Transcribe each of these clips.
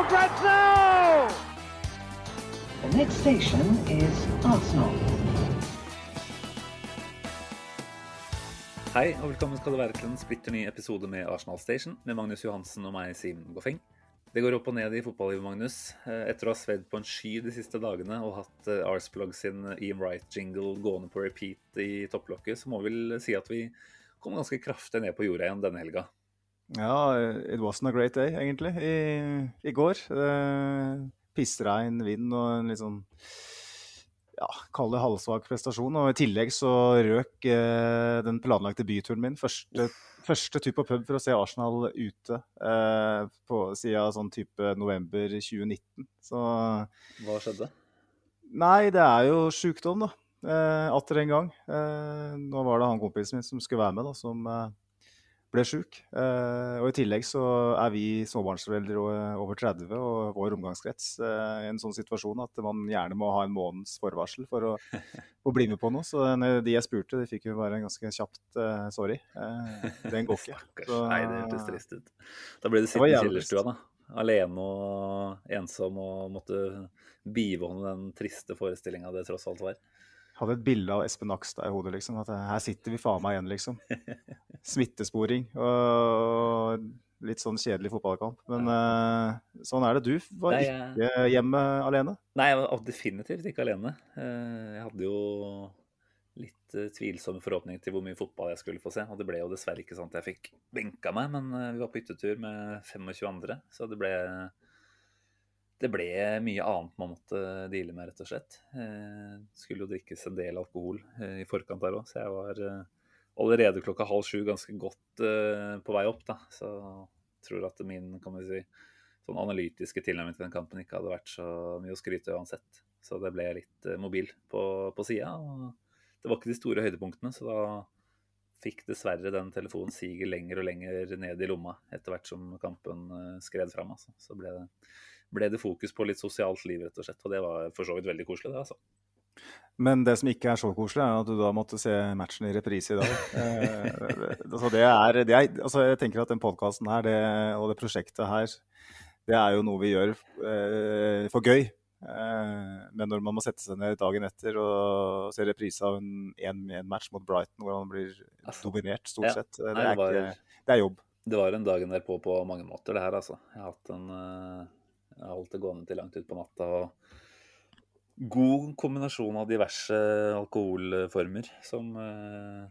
for grabs now! The next station is Arsenal. Hei, og velkommen skal det være til en splitter ny episode med Arsenal Station med Magnus Johansen og meg, Simen Goffeng. Det går opp og ned i fotballivet, Magnus. Eh, Etter å ha svedd på en sky de siste dagene og hatt eh, Arsplug sin Ian Wright-jingle gående på repeat i topplokket, så må vi vel si at vi kom ganske kraftig ned på jorda igjen denne helga. Ja, it wasn't a great day, egentlig, i, i går. Eh, pissregn, vind og en litt sånn ja, kall det halvsvak prestasjon. Og i tillegg så røk eh, den planlagte byturen min. Første, første tur på pub for å se Arsenal ute eh, på siden sånn type november 2019. Så Hva skjedde? Nei, det er jo sjukdom, da. Eh, atter en gang. Eh, nå var det han kompisen min som skulle være med, da, som eh, ble sjuk. Eh, og i tillegg så er vi småbarnsforeldre over 30 og vår omgangskrets eh, i en sånn situasjon at man gjerne må ha en måneds forvarsel for å, å bli med på noe. Så de jeg spurte, de fikk jo bare en ganske kjapt eh, sorry. Eh, den går ikke. Så- Nei, det hørtes trist ut. Da ble du sittende i kjellerstua, da. Alene og ensom og måtte bivåne den triste forestillinga det tross alt var. Hadde et bilde av Espen Nakstad i hodet, liksom. At her sitter vi faen meg igjen, liksom. Smittesporing og litt sånn kjedelig fotballkamp. Men eh, sånn er det. Du var Nei, jeg- ikke hjemme alene. Nei, jeg var definitivt ikke alene. Eh, Jeg hadde jo litt eh, tvilsomme forhåpninger til hvor mye fotball jeg skulle få se. Og det ble jo dessverre ikke sånn at jeg fikk benka meg, men vi var på hyttetur med 25 andre. Så det ble det ble mye annet man måtte deale med, rett og slett. Eh, skulle jo drikkes en del alkohol eh, i forkant der òg, så jeg var eh, allerede klokka halv sju ganske godt på vei opp. da. Så jeg tror at min kan vi si, sånn analytiske tilnærming til den kampen ikke hadde vært så mye å skryte uansett. Så det ble litt mobil på, på sida. Det var ikke de store høydepunktene, så da fikk dessverre den telefonen sige lenger og lenger ned i lomma etter hvert som kampen skred fram. Altså. Så ble det, ble det fokus på litt sosialt liv, rett og slett. Og det var for så vidt veldig koselig, det, altså. Men det som ikke er så koselig, er at du da måtte se matchen i reprise i dag. Eh, altså det er, det er, altså jeg tenker at den podkasten her det, og det prosjektet her, det er jo noe vi gjør eh, for gøy. Eh, men når man må sette seg ned dagen etter og se reprise av en 1-1-match mot Brighton, hvor man blir Altså, dominert stort ja. sett, det Nei, er, var- ikke, det er jobb. Det var en dagen derpå på mange måter, det her, altså. Jeg har hatt en eh, Jeg holdt det gående til langt utpå natta. og God kombinasjon av diverse alkoholformer som eh,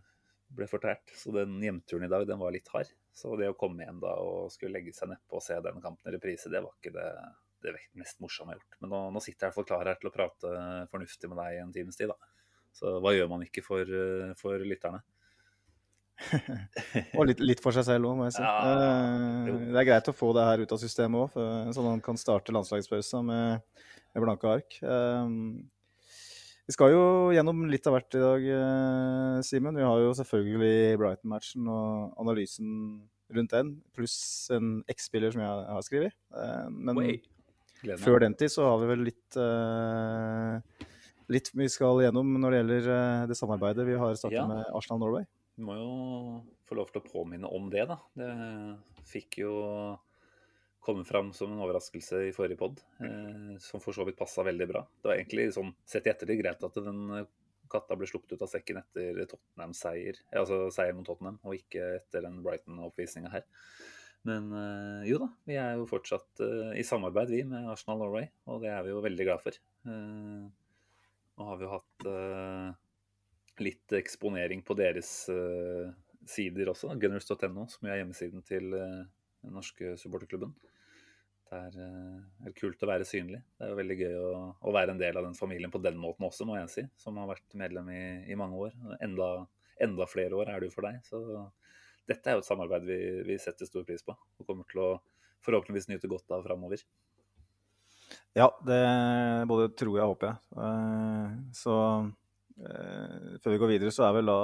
ble fortært. Så den hjemturen i dag, den var litt hard. Så det å komme hjem da og skulle legge seg nedpå og se den kampen i reprise, det var ikke det, det mest morsomme jeg har gjort. Men nå, nå sitter jeg og forklarer klar her til å prate fornuftig med deg i en times tid, da. Så hva gjør man ikke for, eh, for lytterne? Og litt, litt for seg selv òg, må jeg si. Ja, Eh, det er greit å få det her ut av systemet òg, at man kan starte landslagspausa med, med blanke ark. Eh, vi skal jo gjennom litt av hvert i dag, eh, Simen. Vi har jo selvfølgelig Brighton-matchen og analysen rundt den, pluss en X-spiller som jeg har skrevet. Men før den tid så har vi vel litt Litt vi skal gjennom når det gjelder det samarbeidet vi har startet Ja. med Arsenal Norway. Vi må jo få lov til å påminne om det, da. Det fikk jo komme fram som en overraskelse i forrige pod, eh, som for så vidt passa veldig bra. Det var egentlig sånn sett i ettertid greit at den katta ble sluppet ut av sekken etter Tottenham-seier, altså seier mot Tottenham, og ikke etter den Brighton-oppvisninga her. Men eh, jo da, vi er jo fortsatt eh, i samarbeid, vi, med Arsenal Norway, og det er vi jo veldig glad for. Eh, nå har vi jo hatt eh, litt eksponering på deres uh, sider også, gunners.no, som er hjemmesiden til uh, den norske supporterklubben. Det er, uh, er kult å være synlig. Det er jo veldig gøy å, å være en del av den familien på den måten også, må jeg si. Som har vært medlem i, i mange år. Enda, enda flere år er det jo for deg. Så dette er jo et samarbeid vi, vi setter stor pris på og kommer til å forhåpentligvis nyte godt av framover. Ja, det både tror jeg og håper jeg. Så før vi går videre, så er vel da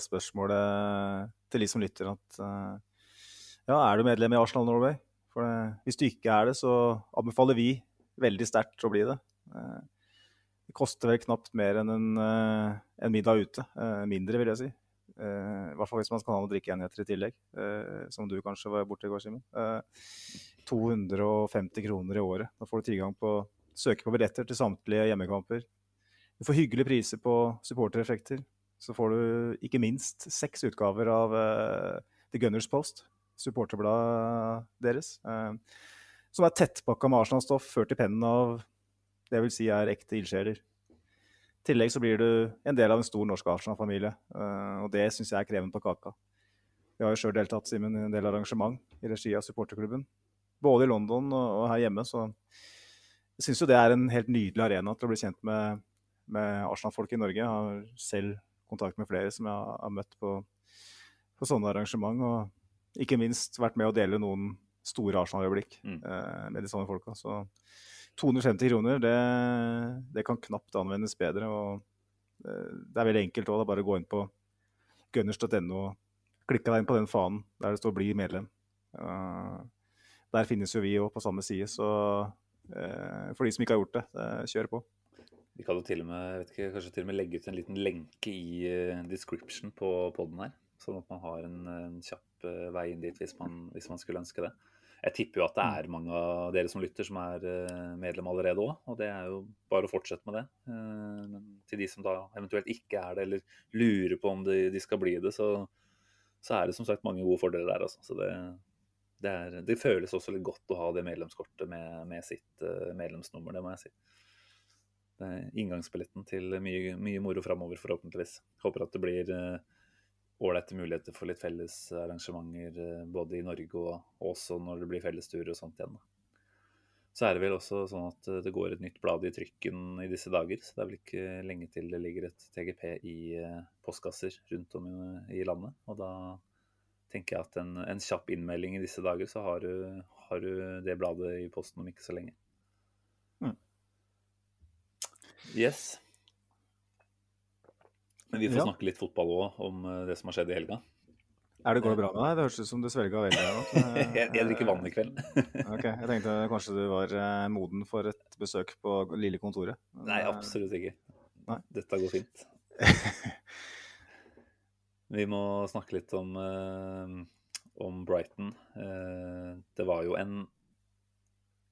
spørsmålet til de som lytter at eh, ja, er du medlem i Arsenal Norway? For det, hvis du ikke er det, så anbefaler vi veldig sterkt å bli det. Eh, det koster vel knapt mer enn en, eh, en middag ute. Eh, mindre, vil jeg si. I hvert fall hvis man skal ha noen drikkeenheter i tillegg, som du kanskje var borte i går, Simen. Uh, 250 kroner i året. Da får du tilgang på søke på billetter til samtlige hjemmekamper. Du får hyggelige priser på supportereffekter. Så får du ikke minst seks utgaver av The Gunners Post, supporterbladet deres. som er tettpakka med Arsenal-stoff, ført i pennen av det jeg vil si er ekte ildsjeler. I tillegg så blir du en del av en stor norsk Arsenal-familie, uh, og det syns jeg er kreven på kaka. Vi har jo sjøl deltatt Simon, i en del arrangement i regi av supporterklubben. Både i London og, og her hjemme, så jeg syns jo det er en helt nydelig arena til å bli kjent med, med Arsenal-folk i Norge. Jeg har selv kontakt med flere som jeg har, møtt på, på, sånne arrangement, og ikke minst vært med å dele noen store Arsenal-øyeblikk mm. uh, med de sånne folka. Så 250 kroner, det, det, kan knapt anvendes bedre. og eh, Det er veldig enkelt òg. Bare gå inn på gunners.no og klikke deg inn på den fanen der det står 'bli medlem'. Der finnes jo vi òg på samme side, så eh, for de som ikke har gjort det, kjør på. Vi kan jo til og med, vet ikke, kanskje til og med legge ut en liten lenke i uh, description på poden her. Sånn at man har en, en kjapp uh, vei inn dit hvis man, hvis man skulle ønske det. Jeg tipper jo at det er mange av dere som lytter som er eh, medlem allerede òg, og det er jo bare å fortsette med det. Eh, men til de som da eventuelt ikke er det, eller lurer på om de, de skal bli det, så, så, er det som sagt mange gode fordeler der. Altså. Så det, det, er, det, føles også litt godt å ha det medlemskortet med, med sitt medlemsnummer, det må jeg si. Det er inngangsbilletten til mye, mye moro framover, forhåpentligvis. Håper at det blir uh, ålreite muligheter for litt felles arrangementer eh, både i Norge og også når det blir fellesturer og sånt igjen. Så er det vel også sånn at eh, det går et nytt blad i trykken i disse dager. Så det er vel ikke lenge til det ligger et TGP i eh, postkasser rundt om i landet. Og da tenker jeg at en, en kjapp innmelding i disse dager, så har du, har du, det bladet i posten om ikke så lenge. Mm. Yes. Men vi får ja. snakke litt fotball òg, om eh, det som har skjedd i helga. Er det Går det bra med deg? Det høres ut som du svelga veldig. jeg, jeg drikker vann i kveld. ok, Jeg tenkte kanskje du var eh, moden for et besøk på lille kontoret. Nei, eh, absolutt ikke. Nei. Dette går fint. Vi må snakke litt om, om Brighton. Det var jo en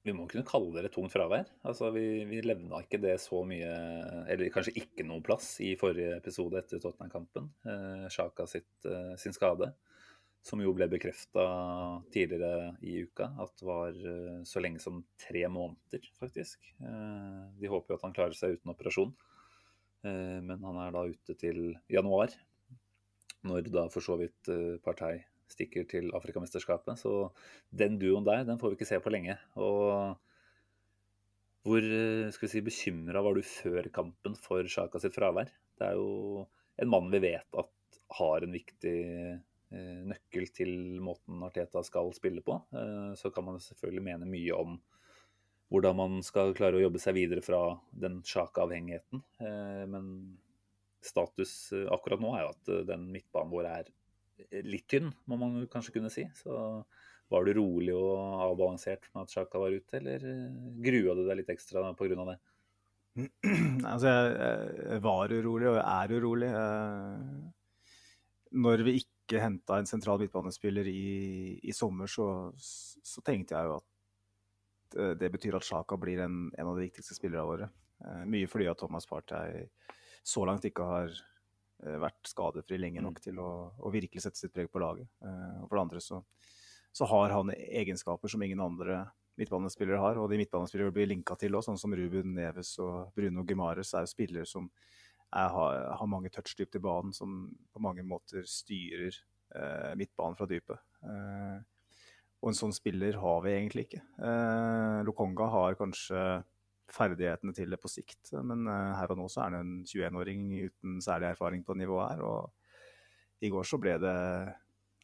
vi må kunne kalle det et tungt fravær. Altså, vi, vi levna ikke det så mye, eller kanskje ikke noen plass, i forrige episode etter Tottenham-kampen. Eh, Sjaka eh, sin skade, som jo ble bekrefta tidligere i uka at var eh, så lenge som tre måneder, faktisk. Eh, de håper jo at han klarer seg uten operasjon, eh, men han er da ute til januar. Når da for så vidt eh, Partei stikker til Afrikamesterskapet. Så den duoen der, den får vi ikke se på lenge. Og hvor eh, skal vi si, bekymra var du før kampen for Sjaka sitt fravær? Det er jo en mann vi vet at har en viktig eh, nøkkel til måten Arteta skal spille på. Eh, så kan man selvfølgelig mene mye om hvordan man skal klare å jobbe seg videre fra den Sjaka-avhengigheten. Men status akkurat nå er jo at den midtbanen vår er litt tynn, må man kanskje kunne si. Så var du rolig og avbalansert med at Sjaka var ute, eller eh, grua du deg litt ekstra pga. det? Altså, jeg var urolig og er urolig. Eh, når vi ikke henta en sentral midtbanespiller i, i sommer, så, så, tenkte jeg jo at eh, det betyr at Sjaka blir en, en, av de viktigste spillerne våre. Mye fordi at Thomas Partey så langt ikke har vært skadefri lenge nok mm. til å, å, virkelig sette sitt preg på laget. Eh, og for det andre så, så, har han egenskaper som ingen andre midtbanespillere har. Og de midtbanespillere blir linka til òg, sånn som Ruben Neves og Bruno Gimares er jo spillere som er, har, har, mange touch dypt i banen, som på mange måter styrer eh, midtbanen fra dypet. Eh, og en sånn spiller har vi egentlig ikke. Eh, Lokonga har kanskje ferdighetene til det på sikt. Men uh, her og nå så er det en 21-åring uten særlig erfaring på nivået her. Og i går så ble det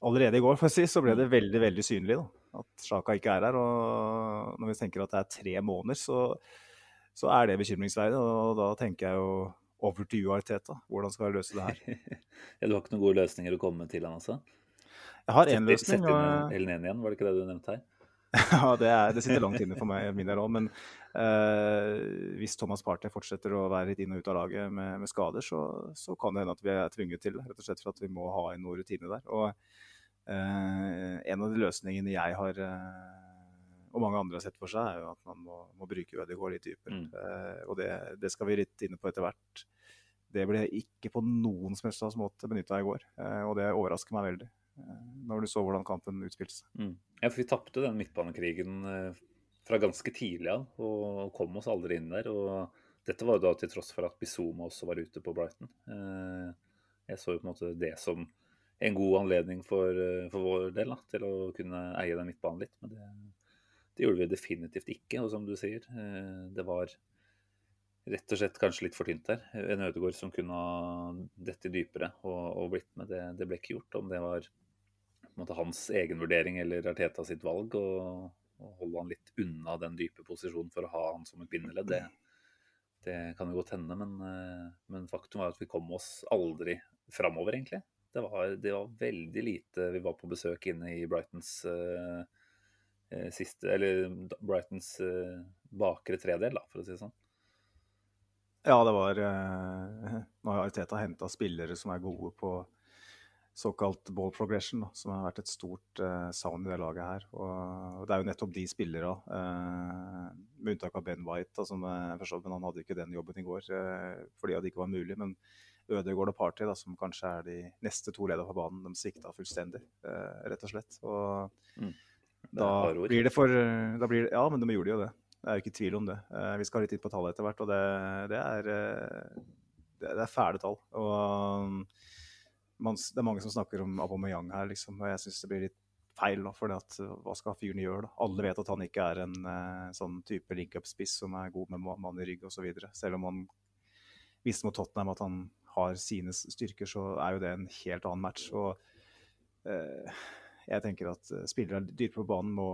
allerede i går for å si, så ble det veldig veldig synlig da, at Sjaka ikke er her. Og når vi tenker at det er tre måneder, så, så er det bekymringsverdig. Og da tenker jeg jo over til you, da, Hvordan skal jeg løse det her? ja, du har ikke noen gode løsninger å komme med til han altså? Jeg har én løsning. Sett inn El Neni igjen, var det ikke det du nevnte her? ja, det, er, det, sitter langt inne for meg, min del òg. Men uh, hvis Thomas Partey fortsetter å være litt inn og ut av laget med, med skader, så, så, kan det hende at vi er tvunget til det. Rett og slett for at vi må ha inn noen rutiner der. Og uh, en av de løsningene jeg har uh, og mange andre har sett for seg, er jo at man må, må bruke Ødegaard litt dypere. Mm. og det, det, skal vi litt inne på etter hvert. Det ble ikke på noen som helst måte benytta i går, og det overrasker meg veldig. Eh, når du så hvordan kampen utspilte seg. Mm. Ja, for vi tapte den midtbanekrigen eh, fra ganske tidlig av og kom oss aldri inn der. og Dette var jo da til tross for at Bizuma også var ute på Brighton. Eh, jeg så jo på en måte det som en god anledning for, for vår del da, til å kunne eie den midtbanen litt. Men det, det, gjorde vi definitivt ikke. Og som du sier, det var rett og slett kanskje litt for tynt der. En Ødegaard som kunne ha dette dypere og, og blitt med, det, det, ble ikke gjort. Om det var måte, hans egen vurdering eller Arteta sitt valg og holde han litt unna den dype posisjonen for å ha han som et bindeledd. Det, det kan jo godt hende, men, eh, men, faktum var at vi kom oss aldri framover, egentlig. Det var, det var, veldig lite Vi var på besøk inne i Brightons uh, siste Eller Brightons uh, bakre tredel, da, for å si det sånn. Ja, det var Nå har Teta henta spillere som er gode på såkalt ball progression, da, som har vært et stort uh, savn i det laget her. Og det er jo nettopp de spillere, uh, med unntak av Ben White, da, som uh, forstår, men han hadde ikke den jobben i går uh, fordi det ikke var mulig. Men Ødegaard og Party, da, som kanskje er de neste to lederne på banen, de svikta fullstendig, rett og slett. Og mm. da blir det for da blir det, Ja, men de gjorde jo det. Det er jo ikke tvil om det. vi skal ha litt inn på tallet etter hvert, og det, det er, det, det er fæle tall. Og man, det er mange som snakker om Aubameyang her, liksom, og jeg syns det blir litt feil. Da, for at, hva skal fyren gjøre? da? Alle vet at han ikke er en uh, sånn type link-up-spiss som er god med mann i rygg osv. Selv om han visste mot Tottenham at han har sine styrker, så er jo det en helt annen match. og uh, jeg tenker at spillere dyrt på banen må,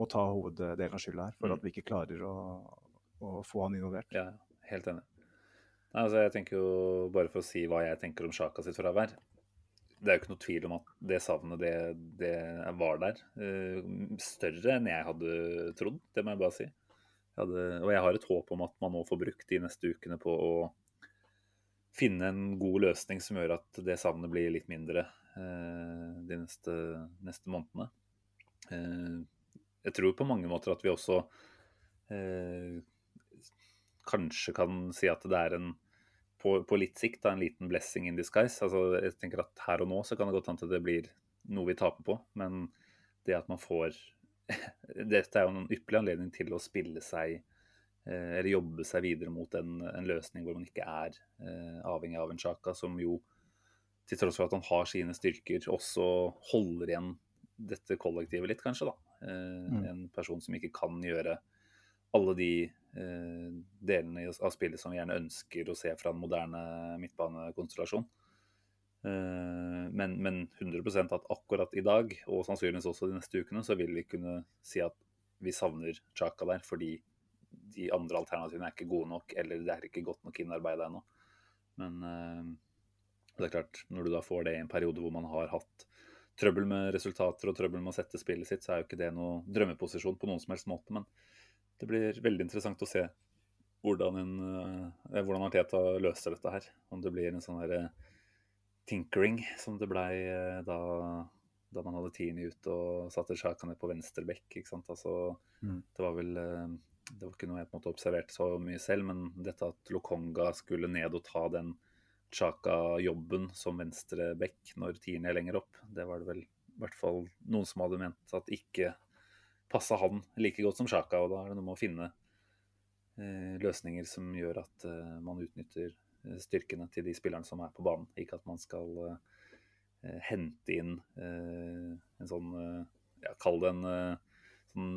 må ta hoveddelen av skylda her, for mm. at vi ikke klarer å, å få han involvert. Ja, helt enig. Altså, jeg tenker jo, Bare for å si hva jeg tenker om Sjaka sitt fravær. Det er jo ikke noe tvil om at det savnet, det, det var der. Uh, større enn jeg hadde trodd, det må jeg bare si. Jeg hadde, og jeg har et håp om at man nå får brukt de neste ukene på å finne en god løsning som gjør at det savnet blir litt mindre uh, de neste, neste månedene. Uh, jeg tror på mange måter at vi også kanskje kan si at det er en på, på litt sikt da, en liten blessing in disguise. Altså, jeg tenker at Her og nå så kan det godt hende at det blir noe vi taper på, men det at man får Dette er jo en ypperlig anledning til å spille seg eh, eller jobbe seg videre mot en, en løsning hvor man ikke er eh, avhengig av en Sjaka, som jo til tross for at han har sine styrker, også holder igjen dette kollektivet litt, kanskje. da. Eh, mm. En person som ikke kan gjøre alle de delene av spillet som vi gjerne ønsker å se fra en moderne midtbanekonstellasjon. Eh, men, men 100 at akkurat i dag, og sannsynligvis også de neste ukene, så vil vi kunne si at vi savner Chaka der, fordi de andre alternativene er ikke gode nok, eller det er ikke godt nok innarbeida ennå. Men eh, det er klart, når du da får det i en periode hvor man har hatt trøbbel med resultater og trøbbel med å sette spillet sitt, så er jo ikke det noe drømmeposisjon på noen som helst måte. Men det blir veldig interessant å se hvordan, en, eh, hvordan Arteta løser dette her. Om det blir en sånn her eh, tinkering som det blei eh, da, da, man hadde Tini ut og satte Sjaka ned på venstre bekk. Altså, mm. Det var vel det var ikke noe jeg på en måte observerte så mye selv, men dette at Lokonga skulle ned og ta den Chaka-jobben som venstre bekk når Tini er lenger opp, det var det vel i hvert fall noen som hadde ment at ikke passa han like godt som Sjaka. Og da er det noe med å finne eh, løsninger som gjør at eh, man utnytter eh, styrkene til de spillerne som er på banen. Ikke at man skal hente inn en sånn ja, Kall det en sånn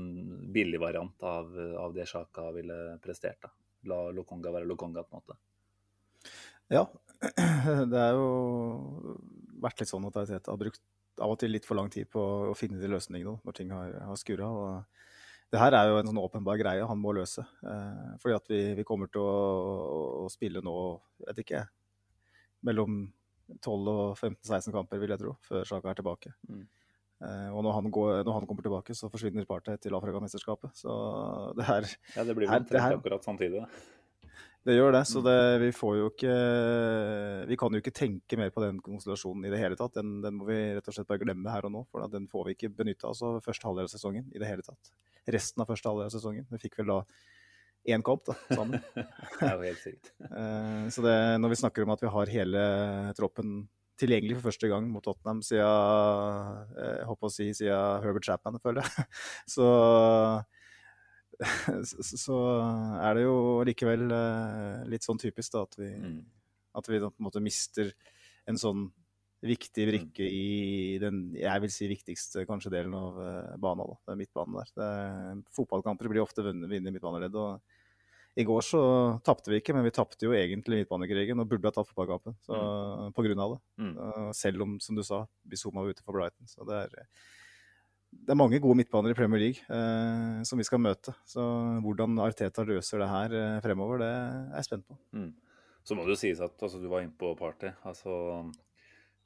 billig variant av, av det Sjaka ville prestert. da. La Lokonga være Lokonga, på en måte. Ja, det er jo vært litt sånn at Tete har brukt av og til litt for lang tid på å finne de løsningene når ting har, har skurra. Og det her er jo en sånn åpenbar greie han må løse. Eh, fordi at vi, vi, kommer til å, å spille nå, vet ikke mellom 12 og 15-16 kamper, vil jeg tro, før Sjaka er tilbake. Mm. Eh, og når han, går, når han, kommer tilbake, så forsvinner partiet til Afrikamesterskapet. Så det her Ja, det blir vel omtrent akkurat samtidig, da. Det gjør det, så mm. det, vi får jo ikke Vi kan jo ikke tenke mer på den konstellasjonen i det hele tatt. Den, den må vi rett og slett bare glemme her og nå, for den får vi ikke benytta oss av første halvdel av sesongen i det hele tatt. Resten av første halvdel av sesongen. Vi fikk vel da én kamp da, sammen. det er jo helt sykt. Eh, så det, når vi snakker om at vi har hele troppen tilgjengelig for første gang mot Tottenham siden, eh, jeg håper å si, siden Herbert Chapman, føler jeg, så så er det jo likevel eh, litt sånn typisk da, at vi, mm. at vi da på en måte mister en sånn viktig mm. brikke mm. i den jeg vil si viktigste kanskje delen av uh, banen. Da, det er midtbanen der. Det, fotballkamper blir ofte vunnet i midtbaneleddet. og I går så tapte vi ikke, men vi tapte jo egentlig midtbanekrigen og burde ha tatt fotballkampen så, mm. på grunn av det. Mm. Uh, selv om, som du sa, Bizuma var ute for Brighton. Så det er det er mange gode midtbaner i Premier League eh, som vi skal møte. Så hvordan Arteta løser det her eh, fremover, det er jeg spent på. Mm. Så må det jo sies at altså, du var inne på Party. Altså,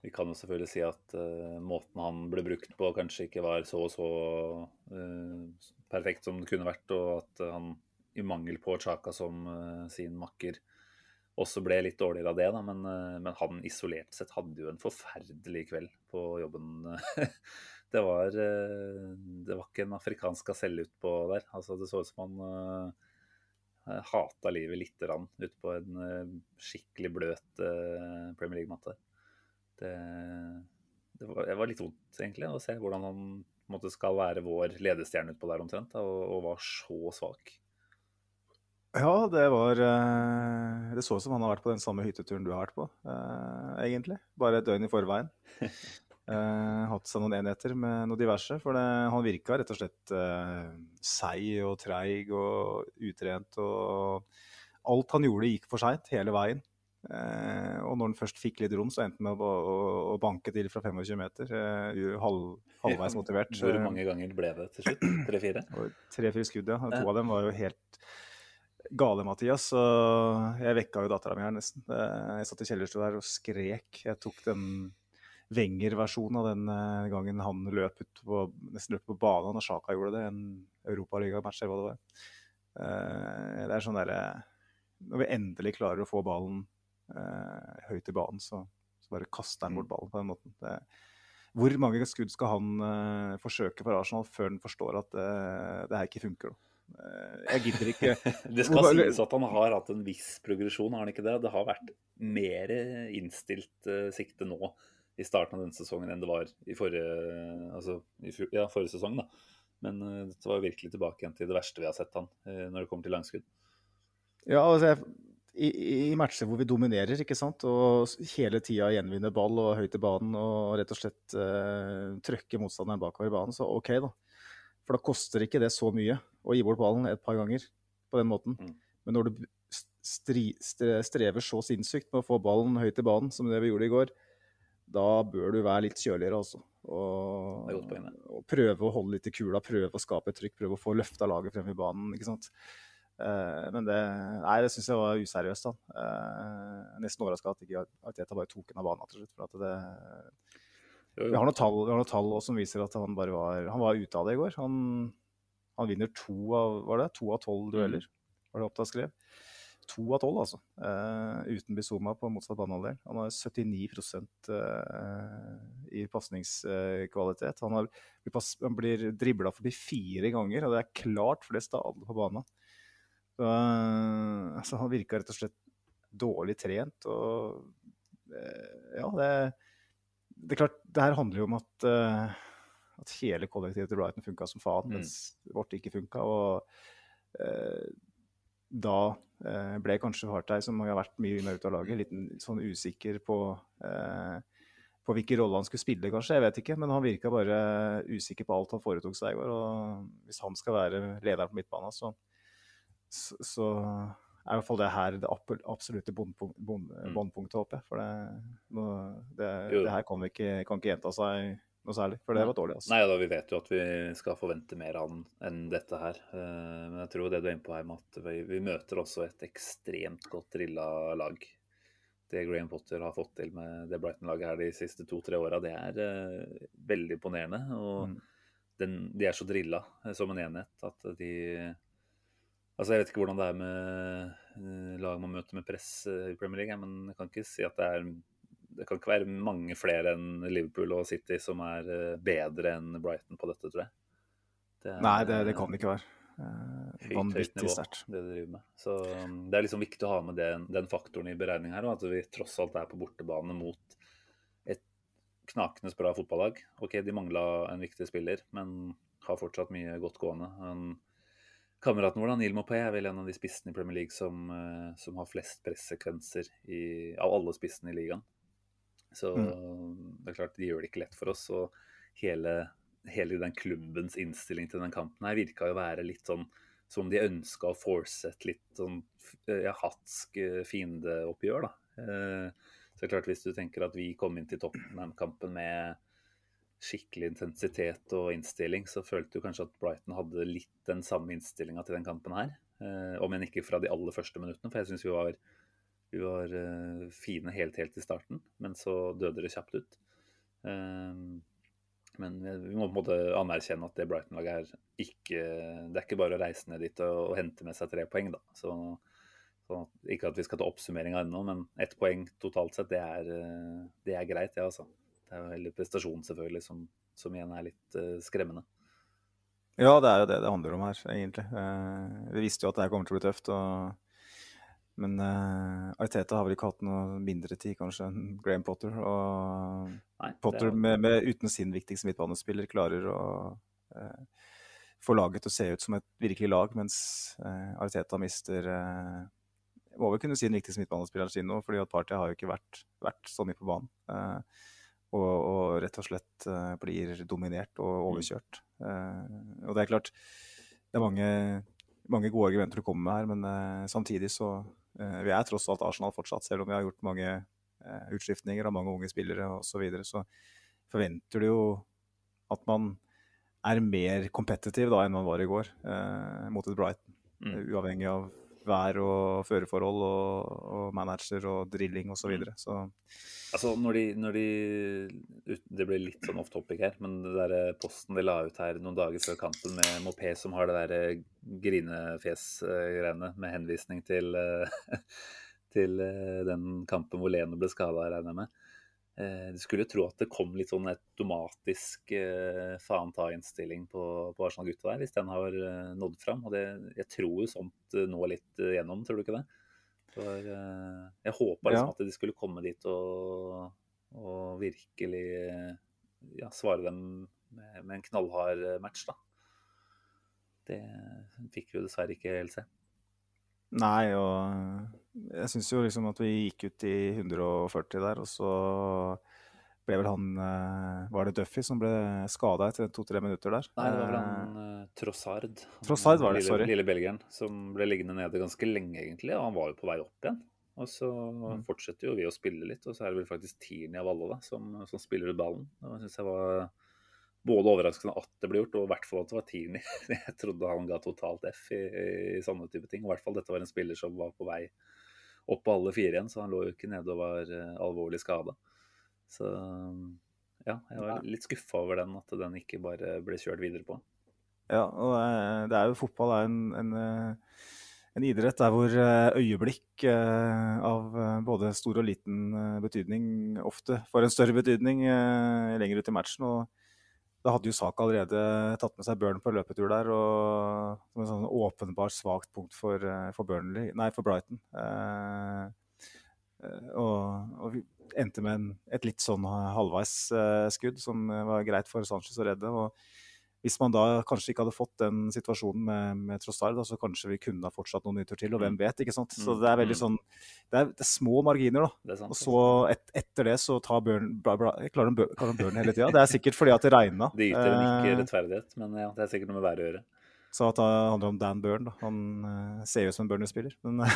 vi kan jo selvfølgelig si at uh, måten han ble brukt på, kanskje ikke var så og så uh, perfekt som det kunne vært, og at han i mangel på Chaka som sin makker også ble litt dårligere av det. Da. Men, men han isolert sett hadde jo en forferdelig kveld på jobben. det var, eh, det var ikke en afrikansk gaselle utpå der. Altså, det så ut som han uh, hata livet lite grann utpå en uh, skikkelig bløt uh, Premier League-matte. Det, det, var, det, var, litt vondt, egentlig, å se hvordan han måtte, skal være vår ledestjerne utpå der omtrent, og, og, var så svak. Ja, det var Det så ut som han har vært på den samme hytteturen du har vært på, egentlig. Bare et døgn i forveien. Uh, hatt seg noen enheter med noe diverse. For det, han virka rett og slett uh, seig og treig og utrent. Og alt han gjorde, gikk for seint hele veien. Uh, og når han først fikk litt rom, så endte han med å, å, å, banke til fra 25 meter. Halv, halvveis motivert. Hvor mange ganger ble det til slutt? Tre-fire? Tre-fire skudd, ja. To av dem var jo helt gale, Mathias. Så jeg vekka jo dattera mi her nesten. Jeg satt i kjellerstua der og skrek. Jeg tok den Wenger-versjon av den uh, gangen han løp ut på, nesten løp på banen når Sjaka gjorde det. En europaligamatch eller hva det var. Uh, det er sånn derre Når vi endelig klarer å få ballen høyt i banen, så, så, bare kaster han bort mm. ballen på den måten. Det, hvor mange skudd skal han forsøke for Arsenal før han forstår at det her ikke funker? Da? Jeg gidder ikke Det skal sies at han har hatt en viss progresjon, har han ikke det? Det har vært mer innstilt sikte nå i starten av denne sesongen enn det var i forrige, altså, i, ja, forrige sesong. da. Men uh, det var virkelig tilbake igjen til det verste vi har sett han uh, når det kommer til langskudd. Ja, altså i, i, matcher hvor vi dominerer ikke sant? og hele tida gjenvinner ball og høyt i banen og rett og slett uh, trøkker motstanderen bakover i banen, så OK, da. For da koster ikke det så mye å gi bort ballen et par ganger på den måten. Mm. Men når du strever så sinnssykt med å få ballen høyt i banen som det vi gjorde i går, da bør du være litt kjøligere, altså. Og, og, prøve å holde litt i kula, prøve å skape et trykk, prøve å få løfta laget frem i banen. ikke sant? Eh, men det nei, det syns jeg var useriøst. da. Eh, nesten overraska at ikke Arteta bare tok den av banen slutt. for at det vi har noen tall, har noen tall som viser at han bare var, han var ute av det i går. Han, han vinner to av var det, to av tolv dueller, mm. var det Oppdal skrev. To av tolv, altså. Uh, uten Bizuma på motsatt banehalvdel. Han har 79 uh, i pasningskvalitet. Han, har, han blir dribla forbi fire ganger, og det er klart flest av alle på banen. Altså, han virka rett og slett dårlig trent. Og ja, det, det, er klart, det her handler jo om at, at hele kollektivet til Brighton funka som faen, mm. mens vårt ikke funka. Og da Eh, ble kanskje Hartei, som har vært mye med ut av laget, litt sånn usikker på, eh, på hvilken rolle han skulle spille, kanskje. Jeg vet ikke, men han virka bare usikker på alt han foretok seg i går. Og hvis han skal være lederen på midtbanen, så, så, så er i hvert fall det her det absolutte båndpunktet, håper jeg. For det, det, det, her kan, ikke, kan ikke gjenta seg noe særlig. For det var dårlig. altså. Nei, da, Vi vet jo at vi skal forvente mer av den enn dette her. Eh, Men jeg tror det du er inne på her, med at vi, vi møter også et ekstremt godt drilla lag. Det Graham Potter har fått til med det Brighton-laget her de siste to-tre åra, det er eh, veldig imponerende. Og Mm. den, de er så drilla eh, som en enhet at de Altså, Jeg vet ikke hvordan det er med lag man møter med press i Premier League, men jeg kan ikke si at det er Det kan ikke være mange flere enn Liverpool og City som er eh, bedre enn Brighton på dette, tror jeg. Det er, Nei, det, det kan det ikke være. Eh, Vanvittig nivå, sterkt. det de driver med. Så um, det er liksom viktig å ha med den, den faktoren i beregning her, og at vi tross alt er på bortebane mot et knakende bra fotballag. Ok, de mangla en viktig spiller, men har fortsatt mye godt gående. Han, kameraten vår, Neil Mopé, er vel en av de spissene i Premier League som, eh, som har flest pressekvenser i, av alle spissene i ligaen. Så det er klart, de gjør det ikke lett for oss. Og hele, hele den klubbens innstilling til den kampen her virka jo være litt sånn som de ønska å force et litt sånn ja, hatsk eh, fiendeoppgjør, da. Eh, Så det er klart, hvis du tenker at vi kom inn til Tottenham-kampen med skikkelig intensitet og innstilling, så følte du kanskje at Brighton hadde litt den samme innstillinga til den kampen her. Eh, om enn ikke fra de aller første minuttene, for jeg syns vi var, vi var uh, fine helt, helt i starten. Men så døde det kjapt ut. Um, men vi må på en måte anerkjenne at det Brighton-laget er ikke Det er ikke bare å reise ned dit og, og hente med seg tre poeng, da. Så, så ikke at vi skal ta oppsummeringa ennå, men ett poeng totalt sett, det er, det er greit, det, altså. Det er jo heller prestasjonen, selvfølgelig, som, som igjen er litt uh, skremmende. Ja, det er jo det det handler om her, egentlig. Uh, vi visste jo at det her kommer til å bli tøft. Og... Men uh, Arteta har vel ikke hatt noe mindre tid kanskje enn Graham Potter. Og Nei, Potter var... med, med, uten sin viktigste midtbanespiller klarer å uh, få laget til å se ut som et virkelig lag, mens uh, Arteta mister eh, Må vel kunne si den viktigste midtbanespilleren sin nå, fordi at Party har jo ikke vært, vært så mye på banen. Og, og rett og slett blir dominert og overkjørt. Eh, og det er klart, det er mange, mange gode argumenter du kommer med her, men samtidig så Vi er tross alt Arsenal fortsatt, selv om vi har gjort mange eh, utskiftninger av mange unge spillere osv. Så, videre, så forventer du jo at man er mer kompetitiv da enn man var i går eh, mot et Brighton. Mm. Uavhengig av vær og føreforhold og, og manager og drilling osv. Så, videre. så Altså, når de, når de ut- Det blir litt sånn off topic her, men det der eh, posten de la ut her noen dager før kampen med Mopé som har det der eh, grinefjes-greiene med henvisning til, eh, til den kampen hvor Leno ble skada, regner jeg med. Eh, Du skulle tro at det kom litt sånn automatisk eh, faen ta-innstilling på, på Arsenal gutta der, hvis den har eh, nådd fram. Og det, jeg tror jo sånt nå når litt eh, gjennom, tror du ikke det? For, eh, jeg håpa liksom Ja. at de skulle komme dit og, og virkelig eh, ja, svare dem med, med en knallhard eh, match, da. Det fikk vi jo dessverre ikke helt se. Nei, og jeg syns jo liksom at vi gikk ut i 140 der, og så ble vel han eh, Var det Duffy som ble skada etter to-tre minutter der? Nei, det var vel Eh, han uh, Trossard. Trossard var det, lille, sorry. Lille belgieren som ble liggende nede ganske lenge, egentlig. Og han var jo på vei opp igjen. Og så Mm. fortsetter jo vi å spille litt, og så er det vel faktisk Tini av alle da, som, som spiller ut ballen. Og jeg synes jeg var både overraskende at det ble gjort, og i hvert fall at det var tidlig. Jeg trodde han ga totalt F i, i sånne type ting. I hvert fall dette var en spiller som var på vei opp på alle fire igjen, så han lå jo ikke nede og var eh, alvorlig skada. Så ja, jeg var litt skuffa over den, at den ikke bare ble kjørt videre på. Ja, og eh, det er jo fotball er en, en, eh, en idrett der hvor øyeblikk av både stor og liten betydning ofte får en større betydning lenger ut i matchen. og da hadde jo Saka allerede tatt med seg Burn på løpetur der, og som en sånn åpenbart svakt punkt for, eh, for, Burnley, nei, for Brighton. Eh, eh, og, og vi endte med en, et litt sånn halvveis eh, skudd som eh, var greit for Sanchez å redde. og hvis man da kanskje ikke hadde fått den situasjonen med, med Trossard, så kanskje vi kunne ha fortsatt noen minutter til, og hvem vet, ikke sant. Så Mm, det er veldig mm. sånn Det er, det er små marginer, da. Sant. Og så et, etter det så tar Burn bla, bla, klarer ham Burn hele tida. Det er sikkert fordi at det regna. Det yter en ikke Eh, rettferdighet, men ja, det er sikkert noe med været å gjøre. Sa at det handler om Dan Burn. Da. Han uh, ser ut som en Burner-spiller. Men uh,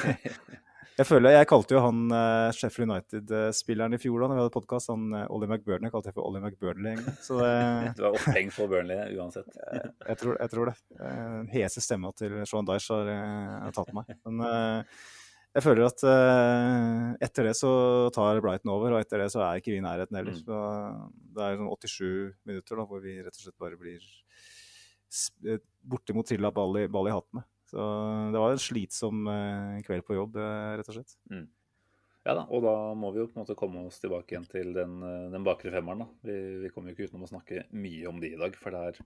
jeg føler, jeg kalte jo han uh, Sheffield United-spilleren i fjor da når vi hadde podkast, han uh, Ollie McBurney. Kalte jeg for Ollie McBurnley. Så det, Du er oppheng på Burnley uansett. jeg, jeg, tror, jeg tror det. Uh, hese stemma til Sean Dyche har, har tatt meg. Men jeg føler at etter det så tar Brighton over, og etter det så er ikke vi i nærheten heller. Mm. Så det er sånn 87 minutter da, hvor vi rett og slett bare blir bortimot trilla ball i, ball i hatten med. Så det var en slitsom eh, kveld på jobb, eh, rett og slett. Mm. Ja da, og da må vi jo på en måte komme oss tilbake igjen til den, eh, den bakre femmeren. da. Vi, vi kommer jo ikke utenom å snakke mye om de i dag, for det er,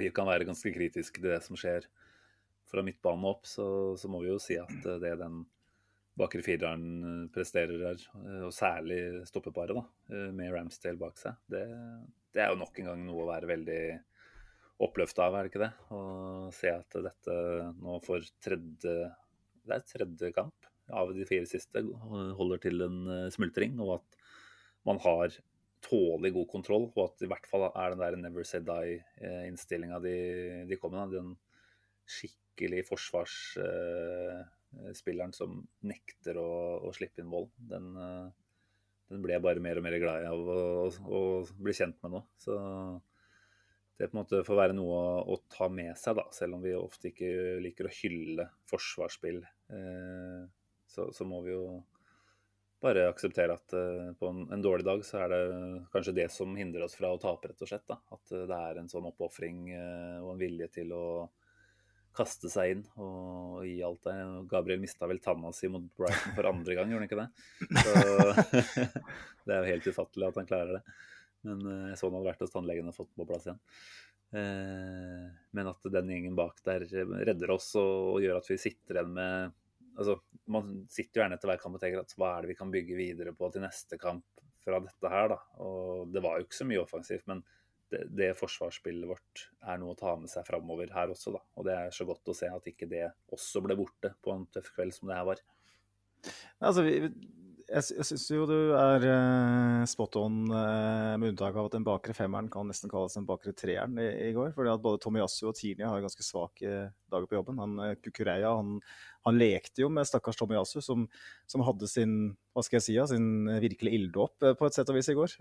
vi kan være ganske kritiske til det som skjer fra midtbanen opp. Så, så må vi jo si at det den bakre fireren presterer her, og særlig stoppeparet da, med Ramsdale bak seg, det, det er jo nok en gang noe å være veldig oppløfta av, er det ikke det? Å se at dette nå for tredje Det er tredje kamp av de fire siste holder til en eh, smultring, og at man har tålelig god kontroll, og at i hvert fall er den der never say die-innstillinga de, de kommer med, den skikkelig forsvarsspilleren som nekter å, å slippe inn vold, den, eh, den ble jeg bare mer og mer glad i av å, å, å bli kjent med nå. Så det på en måte får være noe å, å, ta med seg, da, selv om vi ofte ikke liker å hylle forsvarsspill. Eh, så, så, må vi jo bare akseptere at eh, på en, en, dårlig dag så er det kanskje det som hindrer oss fra å tape, rett og slett. Da. At eh, det er en sånn oppofring eh, og en vilje til å kaste seg inn og, gi alt det. Gabriel mista vel tanna si mot Brighton for andre gang, gjorde han ikke det? Så det er jo helt ufattelig at han klarer det. Men eh, jeg så han hadde vært hos tannlegen og fått på plass igjen. Eh, men at den gjengen bak der redder oss og gjør at vi sitter igjen med altså, Man sitter jo gjerne etter hver kamp og tenker at hva er det vi kan bygge videre på til neste kamp fra dette her, da. Og det var jo ikke så mye offensivt, men det, det forsvarsspillet vårt er noe å ta med seg framover her også, da. Og det er så godt å se at ikke det også ble borte på en tøff kveld som det her var. Altså, vi, jeg, jeg syns jo du er uh, spot on, uh, med unntak av at den bakre femmeren kan nesten kalles den bakre treeren i, i går. fordi at Både Tomiyasu og Tinia har ganske svake dager på jobben. Han, uh, Kukureya han, han, lekte jo med stakkars Tomiyasu, som, som, hadde sin hva skal jeg si, sin virkelig ilddåp på et sett og vis i går.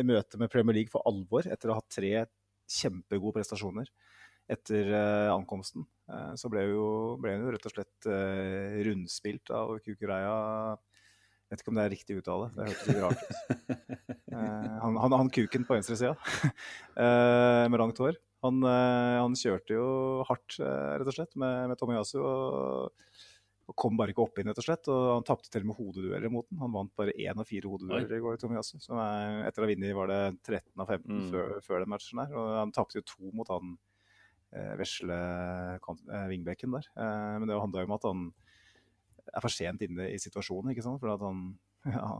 I møte med Premier League for alvor, etter å ha hatt tre kjempegode prestasjoner etter uh, ankomsten. Så ble, jo, jo rett og slett rundspilt av Kukureya vet ikke om det er riktig uttale, det hørtes litt rart ut. Uh, han, han, han, kuken på venstresida uh, med langt hår. Han, uh, han, kjørte jo hardt, rett og slett, med, med Tomiyasu. Og, og, kom bare ikke opp inn, rett og slett. Og han tapte til og med hodedueller mot den. Han vant bare én av fire hodedueller i går, Tomiyasu. Som er, etter å ha vunnet var det 13 av 15 mm. før, før, den matchen der. Og han tapte jo to mot han vesle vingbekken der. men det handla jo om at han er for sent inne i situasjonen. ikke sant? For at han, ja,